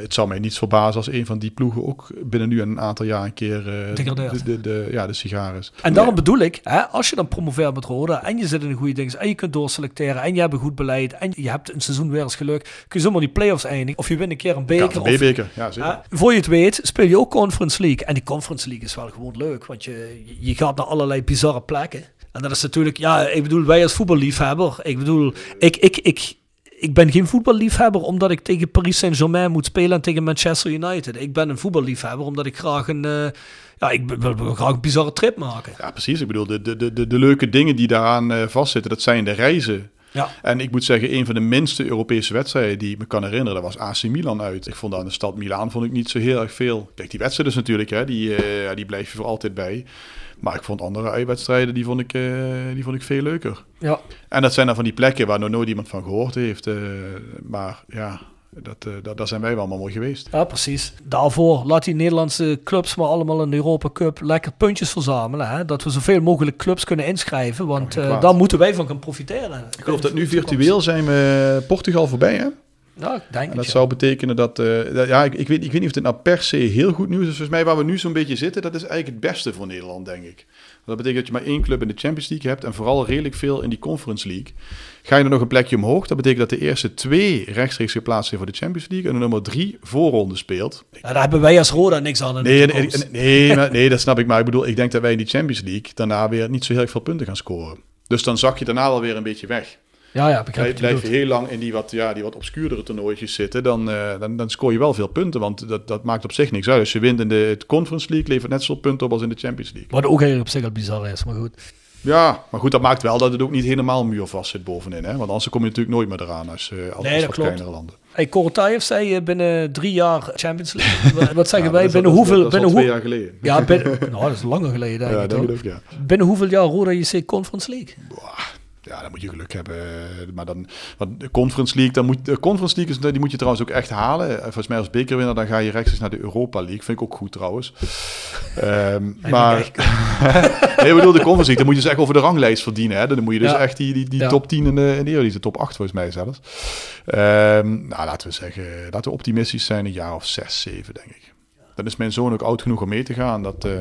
het zou mij niets verbazen als een van die ploegen ook binnen nu een aantal jaar een keer eh, de, de, de, ja, de sigares. En daarom bedoel ik, hè, als je dan promoveert met Roda en je zit in een goede ding en je kunt doorselecteren en je hebt een goed beleid en je hebt een seizoen weer eens geluk, kun je zomaar die play-offs eindigen. Of je wint een keer een beker. of, KVB-beker, ja zeker. Voor je het weet, speel je ook Conference League. En die Conference League is wel gewoon leuk, want je, je gaat naar allerlei bizarre plekken. En dat is natuurlijk, ja, ik bedoel, wij als voetballiefhebber, ik bedoel, ik, ik, ik, ik ben geen voetballiefhebber omdat ik tegen Paris Saint-Germain moet spelen en tegen Manchester United. Ik ben een voetballiefhebber omdat ik graag een, eh, ja, ik wil, graag een bizarre trip maken. Ja, precies. Ik bedoel, de, de, de, de, leuke dingen die daaraan eh, vastzitten, dat zijn de reizen. Ja. En ik moet zeggen, een van de minste Europese wedstrijden die ik me kan herinneren, dat was AC Milan uit. Ik vond aan de stad Milaan vond ik niet zo heel erg veel. Kijk, die wedstrijden dus natuurlijk, hè, die, eh, die blijf je voor altijd bij. Maar ik vond andere uitwedstrijden, die vond ik, eh, die vond ik veel leuker. Ja. En dat zijn dan van die plekken waar nog nooit iemand van gehoord heeft. eh, maar ja, dat, eh, dat, daar zijn wij wel allemaal mooi geweest. Ja, precies. Daarvoor laat die Nederlandse clubs maar allemaal in de Europa Cup lekker puntjes verzamelen. Hè? Dat we zoveel mogelijk clubs kunnen inschrijven, want daar moeten wij van gaan profiteren. Ik geloof dat nu virtueel zijn we Portugal voorbij, hè? Ik denk En dat zou betekenen dat, eh, dat- ja, ik, ik, weet, ik weet niet of het nou per se heel goed nieuws is. Volgens mij waar we nu zo'n beetje zitten, dat is eigenlijk het beste voor Nederland, denk ik. Dat betekent dat je maar één club in de Champions League hebt en vooral redelijk veel in die Conference League. Ga je er nog een plekje omhoog, dat betekent dat de eerste twee rechtstreeks geplaatst zijn voor de Champions League en de nummer drie voorronde speelt. Ja, daar hebben wij als Roda niks aan Nee, nee, nee, nee, maar- nee, dat snap ik. Maar ik bedoel, ik denk dat wij in die Champions League daarna weer niet zo heel veel punten gaan scoren. Dus dan zak je daarna wel weer een beetje weg. Ja, ja, begrijp Blijf, je blijf je heel lang in die wat, ja, die wat obscuurdere toernooitjes zitten, dan, eh, dan, dan scoor je wel veel punten. Want dat, dat maakt op zich niks uit. Als je wint in de Conference League, levert net zoveel punten op als in de Champions League. Wat ook eigenlijk op zich al bizar is, maar goed. Ja, maar goed, dat maakt wel dat het ook niet helemaal muurvast zit bovenin. Hè? Want anders kom je natuurlijk nooit meer eraan als, Nee, dat klopt. kleinere landen. Hey, Korotayev zei eh, binnen drie jaar Champions League. Wat- zeggen Ja, wij? dat Binnen dat hoeveel... Dat is al binnen twee hoe- jaar geleden. Ja, binnen, nou, dat is langer geleden, denk Ja, ik. ja. Binnen hoeveel jaar Roda JC Conference League? Ja, dan moet je geluk hebben. Maar dan, want de Conference League, dan moet, de Conference League is, die moet je trouwens ook echt halen. Eh, Volgens mij als bekerwinnaar, dan ga je rechtstreeks naar de Europa League. Vind ik ook goed trouwens. Ehm, maar, nee, ik bedoel, de Conference League, dan moet je dus echt over de ranglijst verdienen. Hè? Dan moet je dus Ja. echt die, die, die Ja. top 10 in de, in de Eredivisie, top 8 volgens mij zelfs. Ehm, nou, laten we zeggen, laten we optimistisch zijn, een jaar of 6, 7 denk ik. Dan is mijn zoon ook oud genoeg om mee te gaan. Dat eh,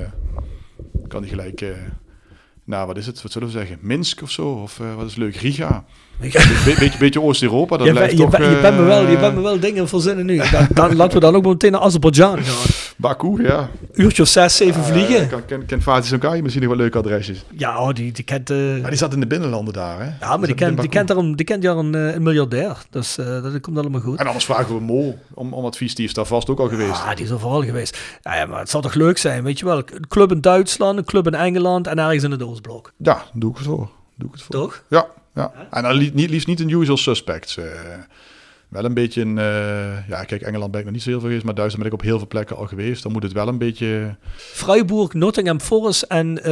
kan hij gelijk... eh, nou, wat is het? Wat zullen we zeggen? Minsk of zo? Of eh, wat is leuk? Riga? Be beetje, beetje Oost-Europa, dat Je, blijft ben- je, toch... ben- je, bent me wel, je eh, bent me wel dingen verzinnen nu. Dan, dan, laten we dan ook meteen naar Azerbeidzjan gaan. Baku, ja. Uurtje of zes, zeven Eh, vliegen. kan, ken, ken Fatih Sankari misschien nog wel leuke adresjes. Ja, oh, die, die kent... eh, Maar die zat in de binnenlanden daar, hè? ja, maar die kent, die kent, daar een, die kent daar een, eh, een miljardair. Dus eh, dat komt allemaal goed. En anders vragen we Mo om, om advies. Die is daar vast ook al geweest. Ah, die is overal geweest. Ja, ja, maar het zal toch leuk zijn, weet je wel. Een club in Duitsland, een club in Engeland en ergens in het Oostblok. Ja, doe ik het voor. Doe ik het voor. Toch? Ja, ja. En dan li niet, liefst niet een usual suspects. Wel een beetje een... eh, ja, kijk, Engeland ben ik nog niet zo heel veel geweest, maar Duitsland ben ik op heel veel plekken al geweest. Dan moet het wel een beetje... Freiburg, Nottingham Forest en Ah,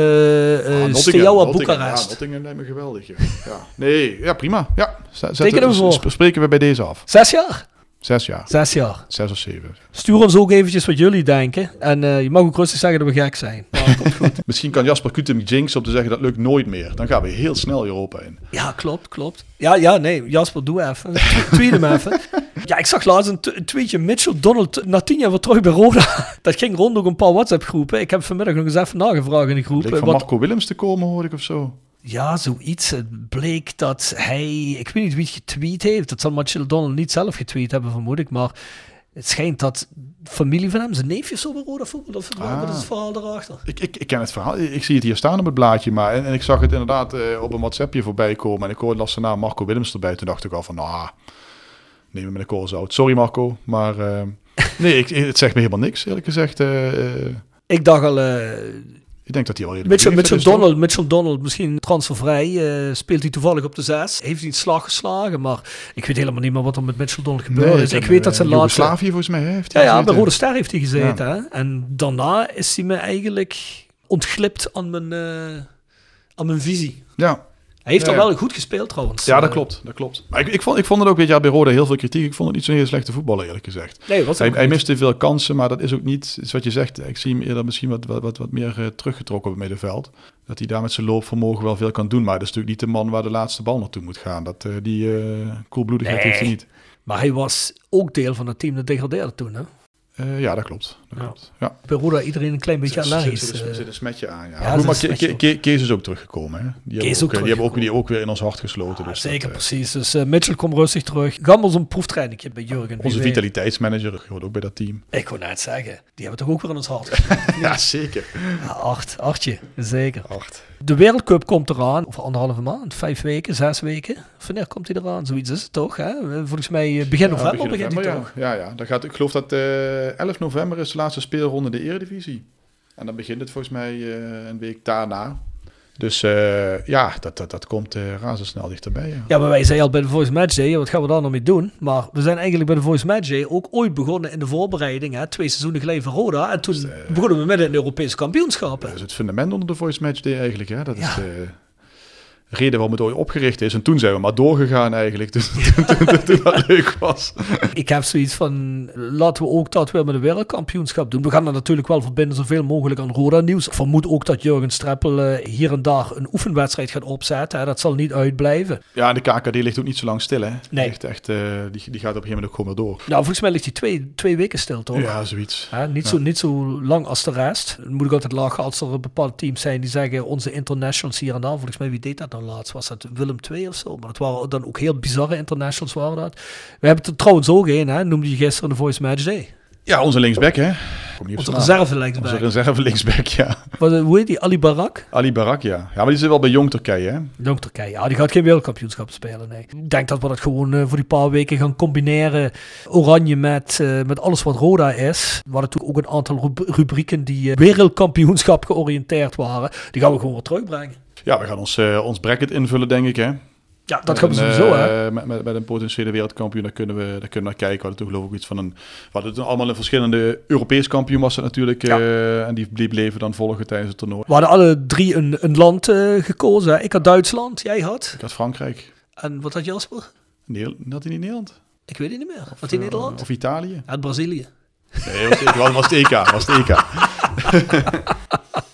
uh, Steaua Boekarest. Ja, Nottingham lijkt me geweldig. Ja. ja. Nee, ja, prima. Ja. Zet- Tekenen we voor. Spreken we bij deze af. Zes jaar? Zes jaar. Zes jaar. Zes of zeven. Stuur ons ook eventjes wat jullie denken. En eh, je mag ook rustig zeggen dat we gek zijn. Nou, komt goed. Misschien kan Jasper Kutem jinx om te zeggen dat lukt nooit meer. Dan gaan we heel snel Europa in. Ja, klopt, klopt. Ja, ja, nee, Jasper, doe even. Tweet hem even. Ja, ik zag laatst een, tweetje Mitchell Donald na tien jaar weer terug bij Roda. Dat ging rond ook een paar WhatsApp-groepen. Ik heb vanmiddag nog eens even nagevraagd in de groep. Leek van wat- Marco Willems te komen, hoor ik of zo. Ja, zoiets. Het bleek dat hij, ik weet niet wie het getweet heeft. Dat zal Mitchell Donald niet zelf getweet hebben, vermoed ik. Maar het schijnt dat familie van hem, zijn neefje of zo Roda voetbal. Of Ah. is het verhaal daarachter? Ik, ik, ik ken het verhaal. Ik zie het hier staan op het blaadje. Maar, en, en ik zag het inderdaad eh, op een WhatsAppje voorbij komen. En ik hoorde las naam Marco Willems erbij. Toen dacht ik al van, nou, neem hem met een kool zout. Sorry Marco, maar eh, nee, ik, het zegt me helemaal niks eerlijk gezegd. Eh, Ik dacht al, ik denk dat hij al redelijk Mitchell, Mitchell, is, toch? Donald, Mitchell Donald, misschien transfervrij. eh, speelt hij toevallig op de zes. Heeft hij een slag geslagen, maar ik weet helemaal niet meer wat er met Mitchell Donald gebeurd Nee, is. Ik weet dat eh, zijn laatste... Joegoslavië volgens mij heeft Ja, hij ja, bij. Rode Ster heeft hij gezeten. Hè? En daarna is hij me eigenlijk ontglipt aan mijn, eh, aan mijn visie. Ja, Hij heeft Ja, al wel goed gespeeld trouwens. ja, dat klopt. Dat klopt. Maar ik, ik, vond, ik vond het ook, weet je, bij Roda heel veel kritiek. Ik vond het niet zo'n hele slechte voetballer eerlijk gezegd. Nee, wat Hij, hij miste veel kansen, maar dat is ook niet is wat je zegt. Ik zie hem eerder misschien wat, wat, wat, wat meer eh, teruggetrokken op het middenveld. Dat hij daar met zijn loopvermogen wel veel kan doen. Maar dat is natuurlijk niet de man waar de laatste bal naartoe moet gaan. Dat, eh, die eh koelbloedigheid Nee. heeft hij niet. Maar hij was ook deel van het team dat degradeerde toen. Hè? Ja, dat klopt. Dat Ja. klopt. Ja. Bij Roda iedereen een klein beetje allergisch. zit- eh. zit een smetje aan, ja. Maar Ke- Ke- Kees is ook teruggekomen. Hè? Die, hebben is ook, ook eh, die hebben ook, die ook weer in ons hart gesloten. Ja, dus zeker, dat, eh, precies. Dus eh, Mitchell komt rustig terug. Gammels een proeftrainingje bij Jurgen. onze vitaliteitsmanager hoort ook bij dat team. Ik wou net zeggen, die hebben toch ook weer in ons hart gesloten? Ja, zeker. ja, acht, achtje, zeker. Acht. De Wereldcup komt eraan, over anderhalve maand, vijf weken, zes weken. Wanneer komt hij eraan? Zoiets is het toch? Hè? Volgens mij begin november begin begint hij toch? ja. Ja. Dan gaat, ik geloof dat eh 11 november is laatste speelronde de Eredivisie. En dan begint het volgens mij eh, een week daarna. Dus eh, ja, dat, dat, dat komt eh razendsnel dichterbij. Ja. Ja, maar wij zeiden al bij de Voice Match Day, wat gaan we daar nog mee doen? Maar we zijn eigenlijk bij de Voice Match Day ook ooit begonnen in de voorbereiding, hè? twee seizoenen geleden van Roda. En toen eh, begonnen we met een Europese kampioenschappen. Dat is het fundament onder de Voice Match Day eigenlijk. Hè? Dat Ja. is reden waarom het ooit opgericht is. En toen zijn we maar doorgegaan eigenlijk. Dus toen, toen, toen, toen dat leuk was. Ik heb zoiets van, laten we ook dat weer met een wereldkampioenschap doen. We gaan dat natuurlijk wel verbinden zoveel mogelijk aan Roda nieuws. Ik vermoed ook dat Jurgen Streppel eh, hier en daar een oefenwedstrijd gaat opzetten. Hè. Dat zal niet uitblijven. Ja, en de KKD ligt ook niet zo lang stil. Hè? Nee. Echt, echt, die, die gaat op een gegeven moment ook gewoon weer door. Nou, volgens mij ligt hij twee, twee weken stil, toch? Ja, zoiets. Hè, niet, zo, niet zo lang als de rest. Dan moet ik altijd lachen als er bepaalde teams zijn die zeggen onze internationals hier en daar. Volgens mij, wie deed dat nou laatst? Was dat Willem II of zo? Maar het waren dan ook heel bizarre internationals waren dat. We hebben het er trouwens ook een, hè? noemde je gisteren de Voice Match Day. Ja, onze linksback, hè? Onze reserve Onze linksback. reserve linksback, ja. Wat, hoe heet die? Ali Barak? Ali Barak, ja. Ja, maar die zit wel bij Jong Turkije, hè? Jong Turkije. Ja, die gaat geen wereldkampioenschap spelen, nee. Ik denk dat we dat gewoon eh, voor die paar weken gaan combineren. Oranje met, eh, met alles wat Roda is. We hadden natuurlijk ook een aantal rub- rubrieken die eh, wereldkampioenschap georiënteerd waren. Die gaan we gewoon weer terugbrengen. Ja, we gaan ons, eh, ons bracket invullen, denk ik, hè? Ja, dat gaan we sowieso, eh, hè. Met, met, met een potentiële wereldkampioen, daar kunnen we, daar kunnen we naar kijken. We hadden toen geloof ik iets van een... We hadden allemaal een verschillende Europees kampioen was het natuurlijk. Ja. eh, en die bleef leven dan volgen tijdens het toernooi. We hadden alle drie een, een land gekozen. Ik had Duitsland, jij had. Ik had Frankrijk. En wat had Jasper? Nederland, had hij niet Nederland? Ik weet het niet meer. Had hij Eh, Nederland? Of Italië? Had Brazilië. Nee, was, was, was het EK. Was het EK.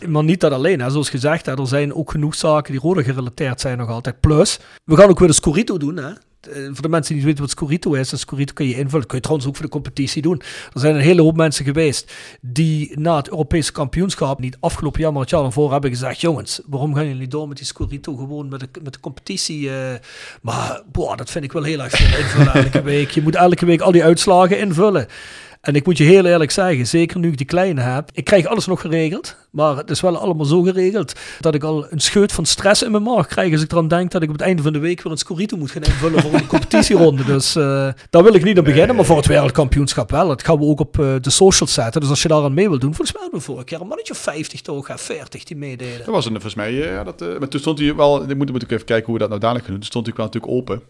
Maar niet dat alleen, hè. zoals gezegd, hè, er zijn ook genoeg zaken die rode gerelateerd zijn nog altijd. Plus, we gaan ook weer de Scorito doen. Hè. Eh, Voor de mensen die niet weten wat Scorito is, een Scorito kun je invullen. Dat kun je trouwens ook voor de competitie doen. Er zijn een hele hoop mensen geweest die na het Europese kampioenschap, niet afgelopen jaar, maar het jaar daarvoor, hebben gezegd: jongens, waarom gaan jullie door met die Scorito gewoon met de, met de competitie? eh?" maar boah, dat vind ik wel heel erg veel invullen elke week. Je moet elke week al die uitslagen invullen. En ik moet je heel eerlijk zeggen, zeker nu ik die kleine heb, ik krijg alles nog geregeld. Maar het is wel allemaal zo geregeld dat ik al een scheut van stress in mijn maag krijg als ik eraan denk dat ik op het einde van de week weer een scorito moet gaan invullen voor een competitieronde. Dus eh, daar wil ik niet aan beginnen, maar voor het wereldkampioenschap wel. Dat gaan we ook op eh, de social zetten. Dus als je daar aan mee wil doen, volgens mij hadden we vorig jaar een mannetje of 50 toch, hè, 40 die meededen. Dat was een, volgens mij, eh, ja, dat, maar toen stond hij wel, ik moet, moet ik even kijken hoe we dat nou dadelijk gaan doen. Toen stond hij wel natuurlijk open.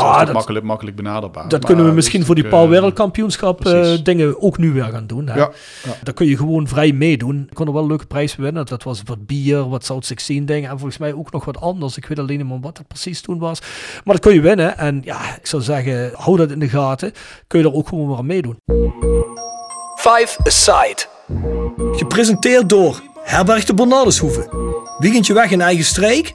Ja, dat dat- makkelijk, makkelijk benaderbaar. Dat Maar kunnen we is misschien voor die natuurlijk, paar eh, wereldkampioenschap eh, dingen ook nu weer gaan doen. Hè? Ja, ja. Daar kun je gewoon vrij meedoen. Ik kon er wel een leuke prijs winnen. Dat was wat bier, wat South 16 dingen. En volgens mij ook nog wat anders. Ik weet alleen niet meer wat het precies toen was. Maar dat kun je winnen. En ja, ik zou zeggen, hou dat in de gaten. Kun je er ook gewoon weer aan meedoen. Five Aside. Gepresenteerd door Herberg de Bernardeshoeve. Weekendje weg in eigen streek?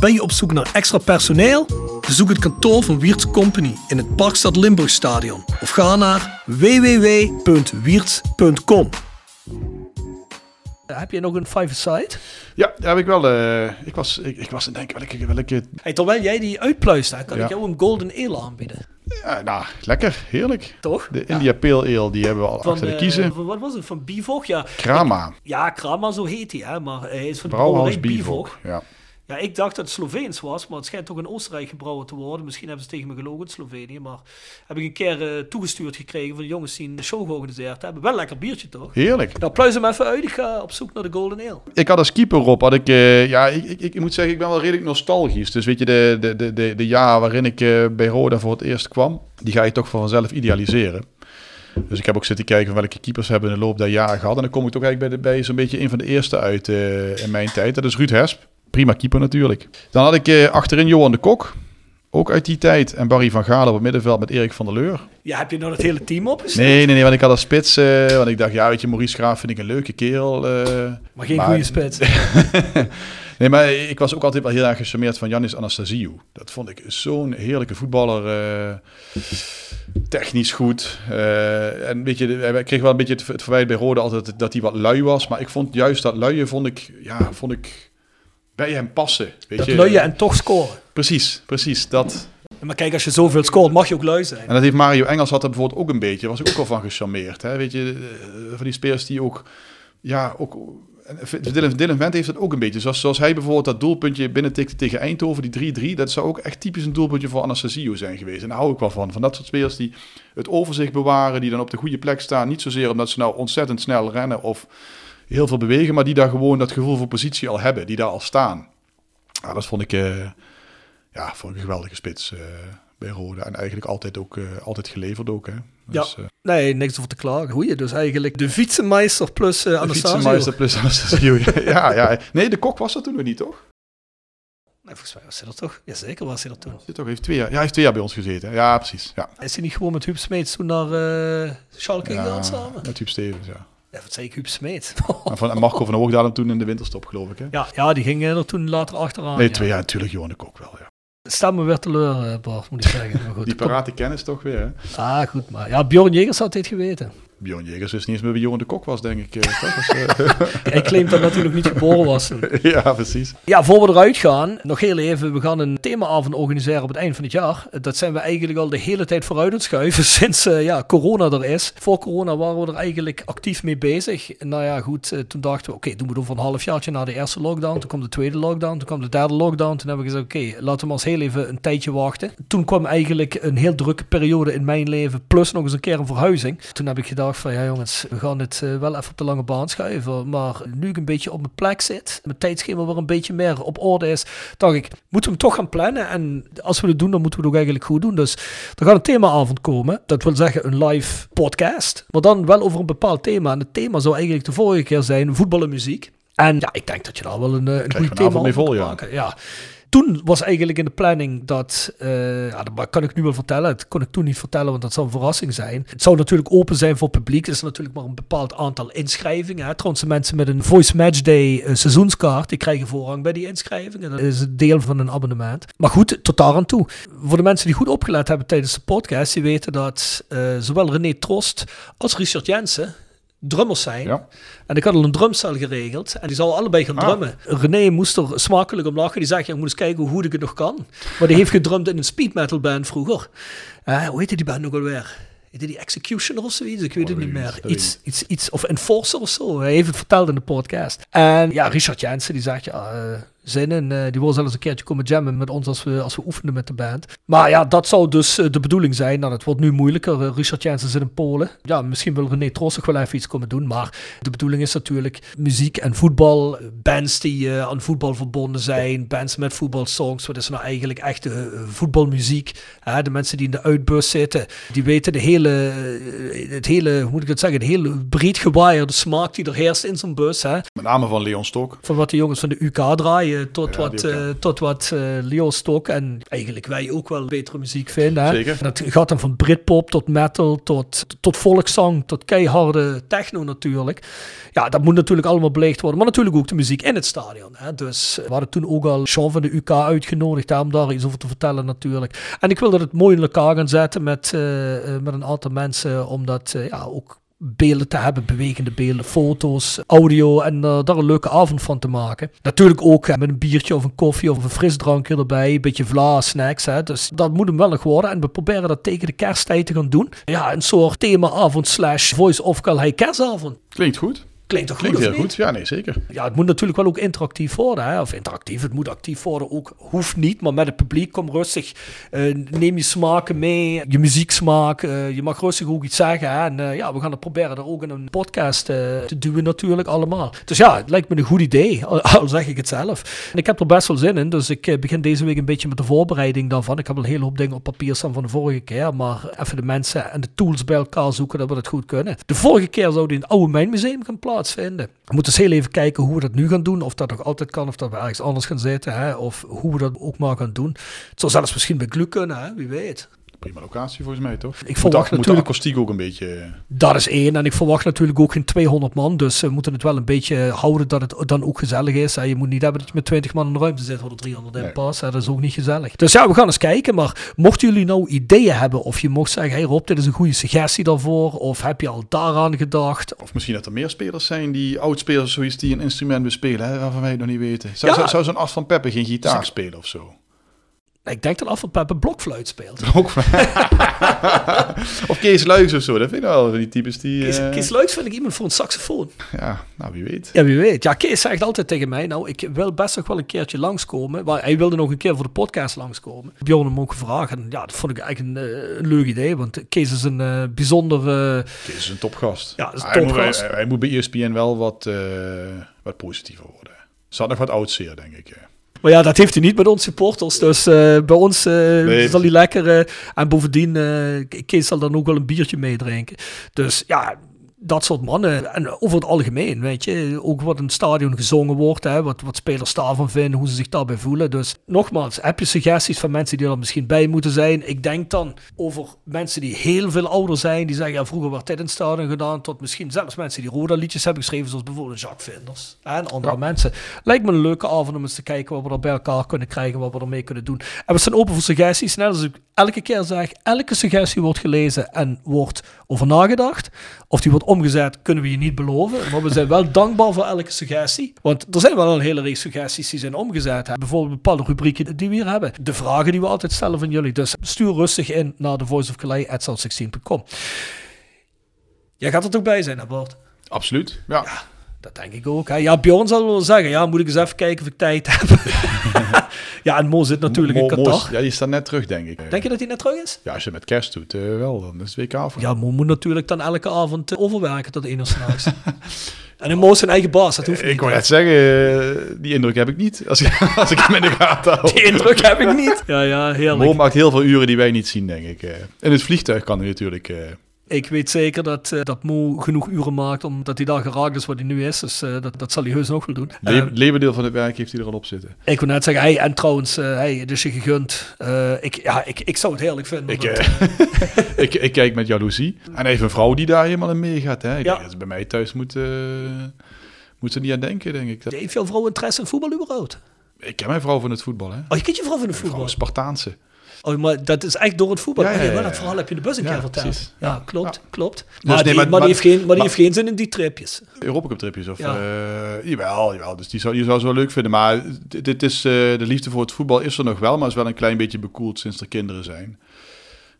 Ben je op zoek naar extra personeel? Bezoek het kantoor van Wiert's Company in het Parkstad Limburgstadion of ga naar www.wierts.com. Heb je nog een five-a-side? Ja, daar heb ik wel. eh, ik, was, ik, ik was aan het denken welke, welke Hey, terwijl jij die uitpluist, hè, kan Ja. ik jou een Golden Ale aanbieden. ja, nou, lekker, heerlijk. Toch? De India Pale Ale, die hebben we al Van, achter de eh, kiezen. van- wat was het? Van Bivog? Ja, Krama, ja Krama, zo heet hij. Hè? Maar hij is van de Brouwhaus Bivog. Ja. Ja, ik dacht dat het Sloveens was, maar het schijnt toch in Oostenrijk gebrouwen te worden. Misschien hebben ze tegen me gelogen in Slovenië, maar heb ik een keer eh, toegestuurd gekregen van de jongens die een show georganiseerd hebben. Wel een lekker biertje toch? Heerlijk. Nou, pluis hem even uit. Ik ga op zoek naar de Golden Ale. Ik had als keeper op, had ik, eh, ja, ik, ik, ik moet zeggen, ik ben wel redelijk nostalgisch. Dus weet je, de, de, de, de, de jaar waarin ik eh, bij Roda voor het eerst kwam, die ga je toch vanzelf idealiseren. Dus ik heb ook zitten kijken van welke keepers hebben in de loop der jaren gehad. En dan kom ik toch eigenlijk bij, de, bij zo'n beetje een van de eerste uit in mijn tijd. Dat is Ruud Hesp. Prima keeper natuurlijk. Dan had ik eh, achterin Johan de Kok. Ook uit die tijd. En Barry van Galen op het middenveld met Erik van der Leur. Ja, heb je nou het hele team opgesteld? Nee, nee, nee, want ik had als spits. eh, want ik dacht, ja, weet je, Maurice Graaf vind ik een leuke kerel. eh, Maar geen maar- goede spits. nee, maar ik was ook altijd wel heel erg gecharmeerd van Janis Anastasiou. Dat vond ik zo'n heerlijke voetballer. eh, technisch goed. eh, en weet je, hij kreeg wel een beetje het, het verwijt bij Rode altijd dat hij wat lui was. Maar ik vond juist dat luie, vond ik, ja, vond ik bij hem passen. Weet Dat je? en toch scoren. Precies, precies. Dat. Maar kijk, als je zoveel scoort, mag je ook lui zijn. En dat heeft Mario Engels had er bijvoorbeeld ook een beetje. Was ik ook wel van gecharmeerd. Hè? Weet je, eh, van die spelers die ook, ja, ook. Dylan, Dylan Vent heeft het ook een beetje. Zoals, zoals hij bijvoorbeeld dat doelpuntje binnentikte tegen Eindhoven, die 3-3. Dat zou ook echt typisch een doelpuntje voor Anastasio zijn geweest. En daar hou ik wel van. Van dat soort spelers die het overzicht bewaren, die dan op de goede plek staan. Niet zozeer omdat ze nou ontzettend snel rennen of heel veel bewegen, maar die daar gewoon dat gevoel voor positie al hebben, die daar al staan. Ja, dat vond ik, eh, ja, vond ik een geweldige spits eh, bij Rode. En eigenlijk altijd ook eh, altijd geleverd ook. Hè. Dus, eh, Nee, niks over te klagen. Goeie, dus eigenlijk de fietsenmeister plus uh, de Anastasio. fietsenmeister plus Anastasio. ja, ja. Nee, de kok was er toen nog niet, toch? Nee, volgens mij was hij er toch? Jazeker was hij er toen. Zit toch, heeft twee jaar, ja, hij heeft twee jaar bij ons gezeten. hè. Ja, precies. Ja, Is hij niet gewoon met Huub Smeets toen naar uh, Schalke ja gegaan samen? met Huub Stevens, ja. Ja, wat zei ik, Huub Smeets? en, van, en Marco van Hoogdalem toen in de winterstop, geloof ik. Hè? ja, ja, die ging er toen later achteraan. Nee, twee jaar natuurlijk Johan de Kok wel, ja. Stel me weer teleur, eh, Bart, moet ik zeggen. Maar goed, Die parate kennis toch weer, hè? Ah, goed, maar ja, Bjorn Jegers had dit geweten. Bjorn Jegers wist niet eens meer wie Johan de Kok was, denk ik. toch? Dus, eh, Hij claimt dat natuurlijk niet geboren was ja, precies. Ja, voor we eruit gaan, nog heel even, we gaan een themaavond organiseren op het eind van het jaar. Dat zijn we eigenlijk al de hele tijd vooruit aan het schuiven sinds eh, ja, corona er is. Voor corona waren we er eigenlijk actief mee bezig. Nou ja, goed, eh, toen dachten we, oké, doen we het over een halfjaartje na de eerste lockdown. Toen kwam de tweede lockdown, toen kwam de derde lockdown. Toen hebben we gezegd, oké, laten we maar eens heel even een tijdje wachten. Toen kwam eigenlijk een heel drukke periode in mijn leven, plus nog eens een keer een verhuizing. Toen heb ik gedacht van, ja jongens, we gaan het uh, wel even op de lange baan schuiven. Maar nu ik een beetje op mijn plek zit, mijn tijdschema weer een beetje meer op orde is, dacht ik, moeten we hem toch gaan plannen. En als we het doen, dan moeten we het ook eigenlijk goed doen. Dus er gaat een themaavond komen. Dat wil zeggen een live podcast. Maar dan wel over een bepaald thema. En het thema zou eigenlijk de vorige keer zijn voetbal en muziek. En ja, ik denk dat je daar wel een, een goed thema mee vol, ja. Ja. Toen was eigenlijk in de planning dat, uh, ja, dat kan ik nu wel vertellen, dat kon ik toen niet vertellen, want dat zou een verrassing zijn. Het zou natuurlijk open zijn voor publiek, er is natuurlijk maar een bepaald aantal inschrijvingen. Hè. Trouwens, mensen met een Voice Match Day uh, seizoenskaart, die krijgen voorrang bij die inschrijvingen. Dat is een deel van een abonnement. Maar goed, tot daar aan toe. Voor de mensen die goed opgelet hebben tijdens de podcast, die weten dat uh, zowel René Trost als Richard Jensen drummers zijn. Ja. En ik had al een drumstel geregeld. En die zou allebei gaan Ah. drummen. René moest er smakelijk om lachen. Die zegt, ja, ik moet eens kijken hoe goed ik het nog kan. Maar die heeft gedrumd in een speed metal band vroeger. Uh, hoe heette die band nog alweer? heette die Executioner of zoiets? Ik weet het niet meer. Iets, iets, iets, of Enforcer of zo. Hij heeft het verteld in de podcast. En ja, Richard Jensen die zegt, ja, eh, zin in. eh, die wil zelfs een keertje komen jammen met ons als we, als we oefenen met de band. Maar ja, dat zou dus eh, de bedoeling zijn. Nou, het wordt nu moeilijker. Eh, Richard Jensen zit in Polen. Ja, misschien wil René Trossig wel even iets komen doen. Maar de bedoeling is natuurlijk muziek en voetbal. Bands die aan voetbal verbonden zijn. Bands met voetbalsongs. Wat is nou eigenlijk echte voetbalmuziek? De mensen die in de uitbus zitten, die weten de hele, het hele, hoe moet ik het zeggen, de hele breed gewaaierde smaak die er heerst in zo'n bus. Hè? Met name van Leon Stok. Van wat de jongens van de UK draaien tot Ja, wat, ja. eh, tot wat eh, Leo Stok en eigenlijk wij ook wel betere muziek vinden. Hè? Zeker. En dat gaat dan van Britpop tot metal tot, tot volkszang tot keiharde techno natuurlijk. Ja, dat moet natuurlijk allemaal beleefd worden. Maar natuurlijk ook de muziek in het stadion. Hè? Dus we hadden toen ook al Sean van de UK uitgenodigd hè, om daar iets over te vertellen natuurlijk. En ik wilde het mooi in elkaar gaan zetten met, eh, eh, met een aantal mensen. Omdat eh, ja, ook beelden te hebben, bewegende beelden, foto's, audio en eh, daar een leuke avond van te maken. Natuurlijk ook eh, met een biertje of een koffie of een frisdrankje erbij, een beetje vla, snacks. Hè. Dus dat moet hem wel nog worden en we proberen dat tegen de kersttijd te gaan doen. Ja, een soort themaavond slash voice of Calhei kerstavond. Klinkt goed. Klinkt toch goed Klinkt heel goed. Ja, nee, zeker. Ja, het moet natuurlijk wel ook interactief worden. Hè? Of interactief, het moet actief worden. Ook hoeft niet, maar met het publiek kom rustig. eh, neem je smaken mee, je muzieksmaak. eh, je mag rustig ook iets zeggen. Hè? En eh, ja, we gaan het proberen er ook in een podcast te duwen natuurlijk allemaal. Dus ja, het lijkt me een goed idee, al, al zeg ik het zelf. En ik heb er best wel zin in, dus ik begin deze week een beetje met de voorbereiding daarvan. Ik heb al een hele hoop dingen op papier staan van de vorige keer, maar even de mensen en de tools bij elkaar zoeken, dat we het goed kunnen. De vorige keer zou die in het Oude Mijnmuseum gaan We moeten eens heel even kijken hoe we dat nu gaan doen, of dat nog altijd kan, of dat we ergens anders gaan zitten, hè? of hoe we dat ook maar gaan doen. Het zou zelfs misschien bij Glu kunnen, hè? wie weet. Prima locatie volgens mij, toch? Ik Moet verwacht de- moet natuurlijk- de akoestiek ook een beetje... Dat is één. En ik verwacht natuurlijk ook geen 200 man. Dus we moeten het wel een beetje houden dat het dan ook gezellig is. hè. Je moet niet hebben dat je met 20 man in de ruimte zit waar er 300 in Nee. hè. Dat is ook niet gezellig. Dus ja, we gaan eens kijken. Maar mochten jullie nou ideeën hebben of je mocht zeggen, hey Rob, dit is een goede suggestie daarvoor. Of heb je al daaraan gedacht? Of misschien dat er meer spelers zijn, die oud-spelers zoiets die een instrument bespelen, hè, waarvan wij het nog niet weten. Zou, Ja. zou, zou zo'n As van Peppe geen gitaar spelen of zo? Ik denk dat af en Pep een blokfluit speelt. Ook of Kees Luijs of zo, dat vind ik wel van die types die... Kees, eh, Kees Luijs vind ik iemand voor een saxofoon. Ja, nou wie weet. Ja, wie weet. Ja, Kees zegt altijd tegen mij, nou, ik wil best nog wel een keertje langskomen. Maar hij wilde nog een keer voor de podcast langskomen. Bjorn hem ook gevraagd. En ja, dat vond ik eigenlijk een, eh, een leuk idee. Want Kees is een eh, bijzonder... Kees is een topgast. Ja, is een hij, moet, topgast. hij, hij moet bij ESPN wel wat, wat positiever worden. Had nog wat oud zeer, denk ik. Maar ja, dat heeft hij niet met ons supporters. Dus eh, bij ons eh, Nee. zal hij lekker... eh, en bovendien, Kees zal dan ook wel een biertje meedrinken. Dus ja... Dat soort mannen. En over het algemeen, weet je. Ook wat in het stadion gezongen wordt. Hè, wat, wat spelers daarvan vinden. Hoe ze zich daarbij voelen. Dus nogmaals, heb je suggesties van mensen die er misschien bij moeten zijn? Ik denk dan over mensen die heel veel ouder zijn. Die zeggen, ja, vroeger werd dit in het stadion gedaan. Tot misschien zelfs mensen die Roda liedjes hebben geschreven. Zoals bijvoorbeeld Jacques Vinders. En andere mensen. Lijkt me een leuke avond om eens te kijken wat we er bij elkaar kunnen krijgen. Wat we ermee kunnen doen. En we staan open voor suggesties. Net als ik elke keer zeg, elke suggestie wordt gelezen en wordt over nagedacht. Of die wordt omgezet, kunnen we je niet beloven. Maar we zijn wel dankbaar voor elke suggestie. Want er zijn wel een hele reeks suggesties die zijn omgezet. Hè. Bijvoorbeeld bepaalde rubrieken die we hier hebben. De vragen die we altijd stellen van jullie. Dus stuur rustig in naar de voiceofcalais.south16.com. Jij gaat er toch bij zijn, hè Bart? Absoluut, ja. Dat denk ik ook. Hè. Ja, Bjorn zal wel zeggen, ja, moet ik eens even kijken of ik tijd heb. ja, en Mo zit natuurlijk in Mo- Mo Qatar. ja, die staat net terug, denk ik. Denk je dat hij net terug is? Ja, als je met kerst doet, eh, wel, dan is het WK af. Ja, Mo moet natuurlijk dan elke avond eh, overwerken tot één uur s'nachts. en een Mo is zijn eigen baas, dat hoeft niet. Ik wou net zeggen, eh, die indruk heb ik niet. Als ik, als ik hem in de gaten hou. Die indruk heb ik niet. Ja, ja, heerlijk. Mo maakt heel veel uren die wij niet zien, denk ik. In het vliegtuig kan hij natuurlijk... Ik weet zeker dat, eh, dat Mo genoeg uren maakt omdat hij daar geraakt is wat hij nu is. Dus eh, dat, dat zal hij heus nog wel doen. le- levendeel van het werk heeft hij er al op zitten. ik wil net zeggen, hey, en trouwens, hey, het is je gegund. Ik, ja, ik, ik zou het heerlijk vinden. Ik, dat- ik, ik kijk met jaloezie. En heeft een vrouw die daar helemaal in meegaat. Hè. Ik Ja. denk dat ze bij mij thuis moet, moet ze niet aan denken, denk ik. Heeft jouw vrouw interesse in voetbal überhaupt? ik ken mijn vrouw van het voetbal. Hè. Oh, je kent je vrouw van Mijn vrouw voetbal? Spartaanse. Oh, maar dat is echt door het voetbal. Ja, ja, ja, dat verhaal heb je de bus een keer verteld. Ja, klopt, klopt. Dus Maar, nee, die, maar- maar, die maar- heeft geen, maar die heeft geen zin in die tripjes. Europa tripjes of... Ja. eh, jawel, jawel, dus die zou, die zou ze wel leuk vinden. Maar dit, dit is, eh, de liefde voor het voetbal is er nog wel, maar is wel een klein beetje bekoeld sinds er kinderen zijn.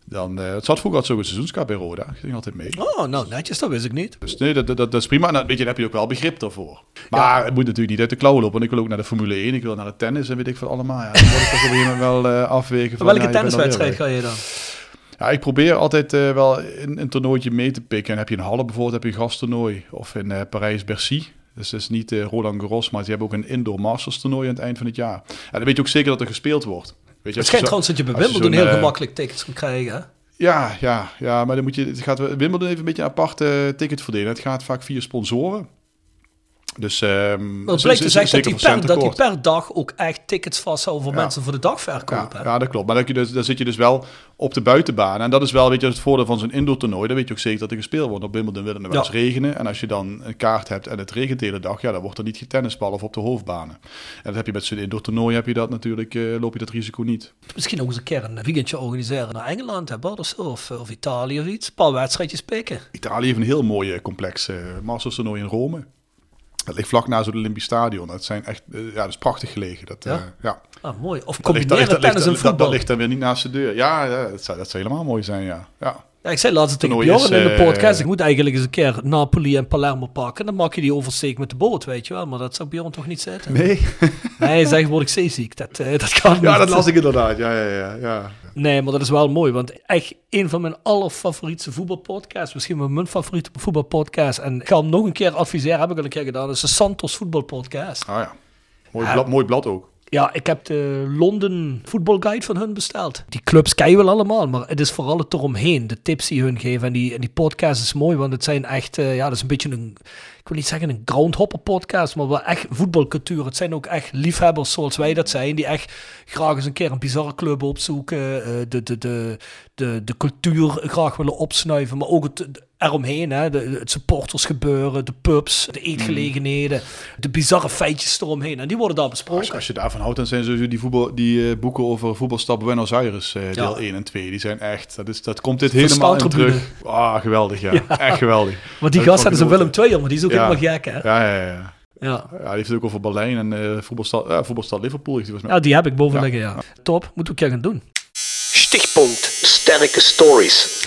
Dan, eh, het zat vroeger altijd zo een seizoenskaart bij Roda. Ik ging altijd mee. Oh, nou netjes, dat wist ik niet. Dus nee, dat, dat, dat is prima. En dan, weet je, dan heb je ook wel begrip daarvoor. Maar het moet natuurlijk niet uit de klauwen lopen. Want ik wil ook naar de Formule 1, ik wil naar de tennis en weet ik veel allemaal. Ja, dan moet ik toch op een gegeven wel eh, afwegen. Van, Welke ja, tenniswedstrijd ga je dan? Ja, ik probeer altijd eh, wel een, een toernooitje mee te pikken. En heb je in Halle bijvoorbeeld, heb je een gasttoernooi. Of in Parijs-Bercy. Dus dat is niet Roland Garros, maar ze hebben ook een indoor masters toernooi aan het eind van het jaar. En dan weet je ook zeker dat er gespeeld wordt. Weet je, Het schijnt trouwens dat je bij Wimbledon heel eh, gemakkelijk tickets kan krijgen. hè? Ja, ja, ja, maar dan moet je, het gaat, Wimbledon heeft een beetje een aparte ticket verdelen. Het gaat vaak via sponsoren. Dus, ehm Maar het z- dus echt dat die, voor per, dat die per dag ook echt tickets vasthouden voor Ja. mensen voor de dagverkoop. Ja, hè? ja, dat klopt. Maar dan, je dus, zit je dus wel op de buitenbaan. En dat is wel weet je, het voordeel van zo'n indoor toernooi. Dan weet je ook zeker dat er gespeeld wordt. Op Wimbledon wil het wel Ja. eens regenen. En als je dan een kaart hebt en het regent de hele dag, ja, dan wordt er niet getennistbal of op de hoofdbanen. En dat heb je met zo'n indoor toernooi, heb je dat natuurlijk, eh, loop je dat risico niet. Misschien ook eens een keer een weekendje organiseren naar Engeland hebben, of, zo, of, of Italië of iets. Een paar wedstrijdjes pikken. Italië heeft een heel mooi eh, complex eh Masters toernooi in Rome. Dat ligt vlak naast het Olympisch Stadion. Dat, zijn echt, eh, ja, dat is prachtig gelegen. Dat, Ja? eh, ja. Ah, mooi. Of Dat ligt, dat, combineren ligt, dat, ligt, en dat, dat, ligt dan weer niet naast de deur. Ja, ja dat, zou, dat zou helemaal mooi zijn, ja. ja. Ja, ik zei laatst tegen Bjorn in de eh, podcast, ik moet eigenlijk eens een keer Napoli en Palermo pakken. Dan maak je die oversteek met de boot, weet je wel. Maar dat zou Bjorn toch niet zitten? Nee? Nee, zeg, word ik zeeziek. Dat, eh, dat kan niet. Ja, dat las ik inderdaad. Ja, ja, ja. ja. Nee, maar dat is wel mooi, want echt een van mijn allerfavoriete voetbalpodcasts, misschien wel mijn favoriete voetbalpodcast. En ik ga hem nog een keer adviseren, heb ik al een keer gedaan, dat is de Santos voetbalpodcast. Ah ja. Mooi, Ja. blad, mooi blad ook. Ja, ik heb de London voetbalguide van hun besteld. Die clubs ken je wel allemaal, maar het is vooral het eromheen. De tips die hun geven. En die, die podcast is mooi, want het zijn echt... eh, ja, dat is een beetje een... Ik wil niet zeggen een groundhopper podcast, maar wel echt voetbalcultuur. Het zijn ook echt liefhebbers zoals wij dat zijn. Die echt graag eens een keer een bizarre club opzoeken. eh, de, de, de, de, de cultuur graag willen opsnuiven. Maar ook het eromheen. Hè, de, het supportersgebeuren, de pubs, de eetgelegenheden. De bizarre feitjes eromheen. En die worden daar besproken. Als, als je daarvan houdt, dan zijn sowieso die, voetbal, die eh, boeken over voetbalstad Buenos Aires, eh, deel Ja. 1 en 2. Die zijn echt, dat, is, dat komt dit helemaal in terug. Ah, geweldig, ja. Echt geweldig. Want die gast hadden ze Willem II, maar die is ook Ja. helemaal gek, hè? Ja, ja, ja. Ja. Ja, die heeft het ook over Berlijn en eh voetbalstad, voetbalstad Liverpool. mij. ja, die heb ik boven Ja. liggen, ja. Top, moeten we een keer gaan doen. Stichtpunt Sterke Stories.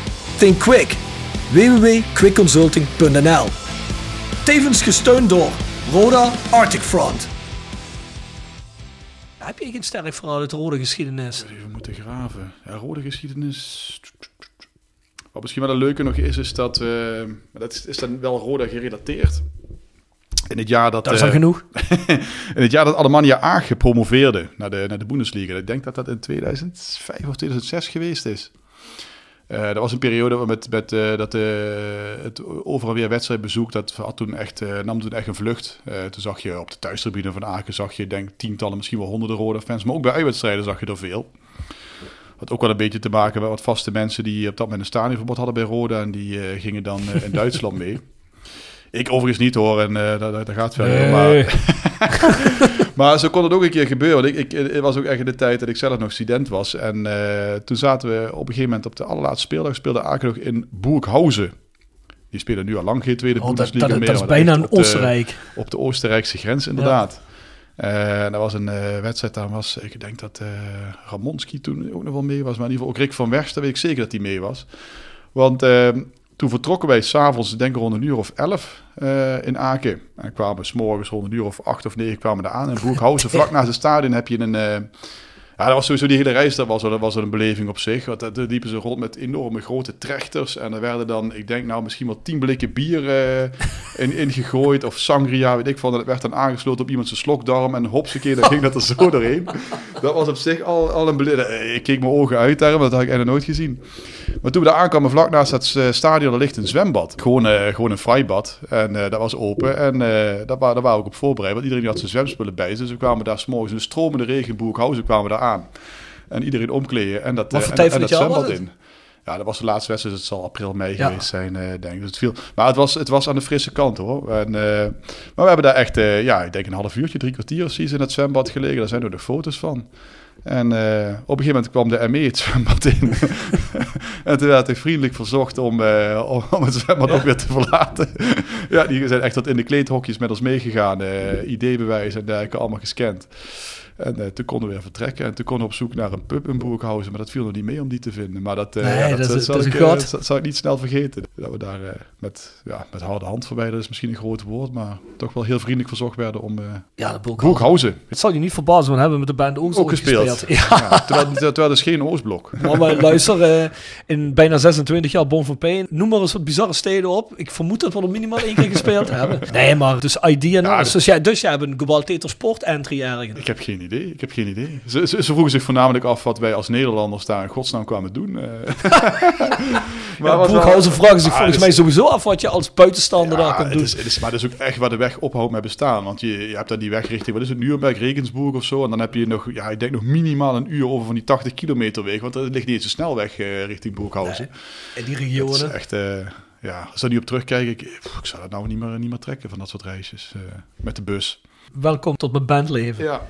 think quick. www.quickconsulting.nl Tevens gesteund door Roda Arctic Front. Heb je geen sterk verhaal uit de rode geschiedenis? Even moeten graven. Ja, rode geschiedenis. Wat misschien wel een leuke nog is, is dat... eh, dat is, is dan wel Roda gerelateerd. In het jaar dat... Dat is al genoeg. in het jaar dat Alemannia Aachen promoveerde naar de, naar de Bundesliga. Ik denk dat dat in 2005 of 2006 geweest is. Eh, dat was een periode waar met, met, eh, dat eh, het over en weer wedstrijdbezoek, dat had toen echt, nam toen echt een vlucht. Toen zag je op de thuistribune van Aachen, zag je denk tientallen, misschien wel honderden rode fans. Maar ook bij uitwedstrijden zag je er veel. Had ook wel een beetje te maken met wat vaste mensen die op dat moment een stadionverbod hadden bij Roda. En die gingen dan in Duitsland mee. Ik overigens niet hoor, en eh dat, dat gaat verder. Nee. Maar, maar zo kon het ook een keer gebeuren. Ik, ik, het was ook echt in de tijd dat ik zelf nog student was. En eh, toen zaten we op een gegeven moment op de allerlaatste speeldag... speelde Aken nog in Burghausen. Die spelen nu al lang geen tweede Oh, dat, Bundesliga dat, meer. dat is bijna een op de- Oostenrijk. op de Oostenrijkse grens, inderdaad. En dat was een wedstrijd, daar was, ik denk dat eh, Ramonski toen ook nog wel mee was, maar in ieder geval ook Rick van Wersten, weet ik zeker dat hij mee was. Want eh, toen vertrokken wij s'avonds, ik denk rond een uur of elf eh, in Aken. En kwamen s'morgens rond een uur of acht of negen kwamen daar aan. In Broekhausen, vlak naast het stadion, heb je een... eh, ja, dat was sowieso die hele reis, dat was, dat was een beleving op zich. Want daar daar liepen ze rond met enorme grote trechters. En er werden dan, ik denk nou misschien wel tien blikken bier eh, in, ingegooid. Of sangria, weet ik van. Dat werd dan aangesloten op iemand zijn slokdarm. En hopsakee, dan ging dat er zo doorheen. Dat was op zich al, al een beleving. Ik keek mijn ogen uit daar, want dat had ik eigenlijk nooit gezien. Maar toen we daar aankwamen, vlak naast het eh, stadion, er ligt een zwembad. Gewoon, eh, gewoon een freibad. En eh, dat was open. En eh daar, wa- daar waren we ook op voorbereid. Want iedereen had zijn zwemspullen bij zich. Dus we kwamen daar s'morgens in de stromende regen in Boerkhausen kwamen we daar aan. En iedereen omkleden. En dat, en- en dat zwembad in. Ja, dat was de laatste wedstrijd. Dus het zal april, mei Ja. geweest zijn, denk ik. Dus het viel. Maar het was, het was aan de frisse kant, hoor. En, maar we hebben daar echt, ja, ik denk een half uurtje, drie kwartier of zoiets in het zwembad gelegen. Daar zijn er nog foto's van. En eh, op een gegeven moment kwam de ME het zwembad in. en toen werd ik vriendelijk verzocht om, eh, om, het zwembad ook weer te verlaten. ja, die zijn echt tot in de kleedhokjes met ons meegegaan. eh ID-bewijs en dergelijke, allemaal gescand. En eh, toen konden we weer vertrekken. En toen konden we op zoek naar een pub in Broekhuizen. Maar dat viel nog niet mee om die te vinden. Maar dat, eh, Nee, ja, dat is- zal dat is ik, eh, dat zou ik niet snel vergeten. Dat we daar met, ja, met harde hand voorbij, dat is misschien een groot woord. Maar toch wel heel vriendelijk verzocht werden om Ja. Broekhuizen Het zal je niet verbazen, want we hebben met de band ook, ook gespeeld. Ja. Ja, terwijl, terwijl is geen Oostblok. Maar, maar luister, in bijna 26 jaar Bon van Pijn, noem maar eens wat bizarre steden op. Ik vermoed dat we er minimaal één keer gespeeld hebben. Nee, maar dus ID en alles. Dus, jij, dus jij hebt een Global Theater Sport entry ergens. Ik heb geen idee. Ik heb geen idee. Ze, ze, ze vroegen zich voornamelijk af wat wij als Nederlanders daar in godsnaam kwamen doen. eh. Maar wel- Broekhuizen vragen zich Ah, volgens mij sowieso af wat je als buitenstaander daar Ja, kan het doen. is, het is, maar dat is ook echt waar de weg ophoudt met bestaan. Want je, je hebt dan die weg richting, wat is het, Nuremberg, Regensburg of zo. En dan heb je nog, ja, ik denk nog minimaal een uur over van die 80 kilometer weg. Want er ligt niet eens een snelweg eh, richting Broekhuizen. In die Het is regionen. echt, eh, ja, als ik daar nu op terugkijk, ik, pff, ik zou dat nou niet meer, niet meer trekken van dat soort reisjes. met de bus. Welkom tot mijn bandleven. Ja.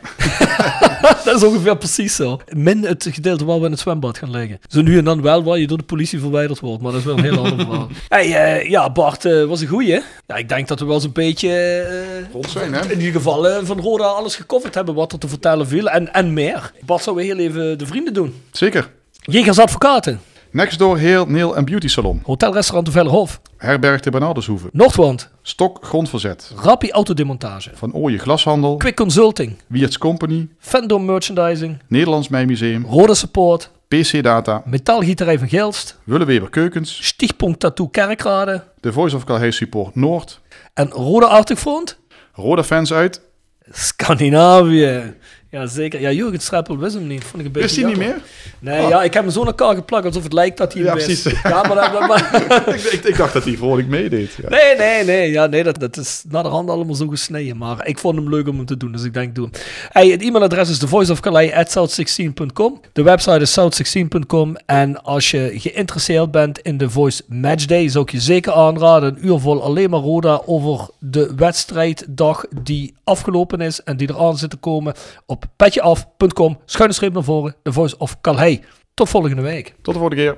dat is ongeveer precies zo. Min het gedeelte waar we in het zwembad gaan liggen. Zo nu en dan wel waar je door de politie verwijderd wordt, maar dat is wel een heel ander verhaal. Hey, eh, ja, Bart eh, was een goeie. Ja, ik denk dat we wel eens een beetje... eh, Rond zijn, hè? in ieder geval van Roda alles gecoverd hebben wat er te vertellen viel. En, en meer. Bart zou weer heel even de vrienden doen. Zeker. Jegers Advocaten. Next door Heel Nail en Beauty Salon. Hotelrestaurant de Vellerhof. Herberg de Bernardeshoeve. Noordwand. Stok Grondverzet. Rappi Autodemontage. Van Ooije Glashandel. Quick Consulting. Wiertz Company. Fendor Merchandising. Nederlands Mijmuseum. Roda Support. PC Data. Metaalgieterij van Gelst. Willeweber Keukens. Stichtpunt Tattoo Kerkrade. De Voice of Calais Support Noord. En Roda Arctic Front. Roda Fans uit. Scandinavië. Ja, zeker. Ja, Jurgen Streppel wist hem niet. Vond ik een beetje Is die niet meer? Nee, ja, ik heb hem zo naar elkaar geplakt alsof het lijkt dat hij hem Ja, wist. precies. Ja, maar, maar- ik, ik, ik dacht dat hij vrolijk meedeed. Ja. Nee, nee, nee. Ja, nee dat, dat is naar de hand allemaal zo gesneden. Maar ik vond hem leuk om hem te doen, dus ik denk, doe hem. Hey, het e-mailadres is thevoiceofcalais.south16.com. De website is south16.com. En als je geïnteresseerd bent in de Voice Matchday, zou ik je zeker aanraden. Een uur vol alleen maar Roda over de wedstrijddag die afgelopen is en die eraan zit te komen op petjeaf.com. Schuine streep naar voren, de Voice of Calais. Tot volgende week. Tot de volgende keer.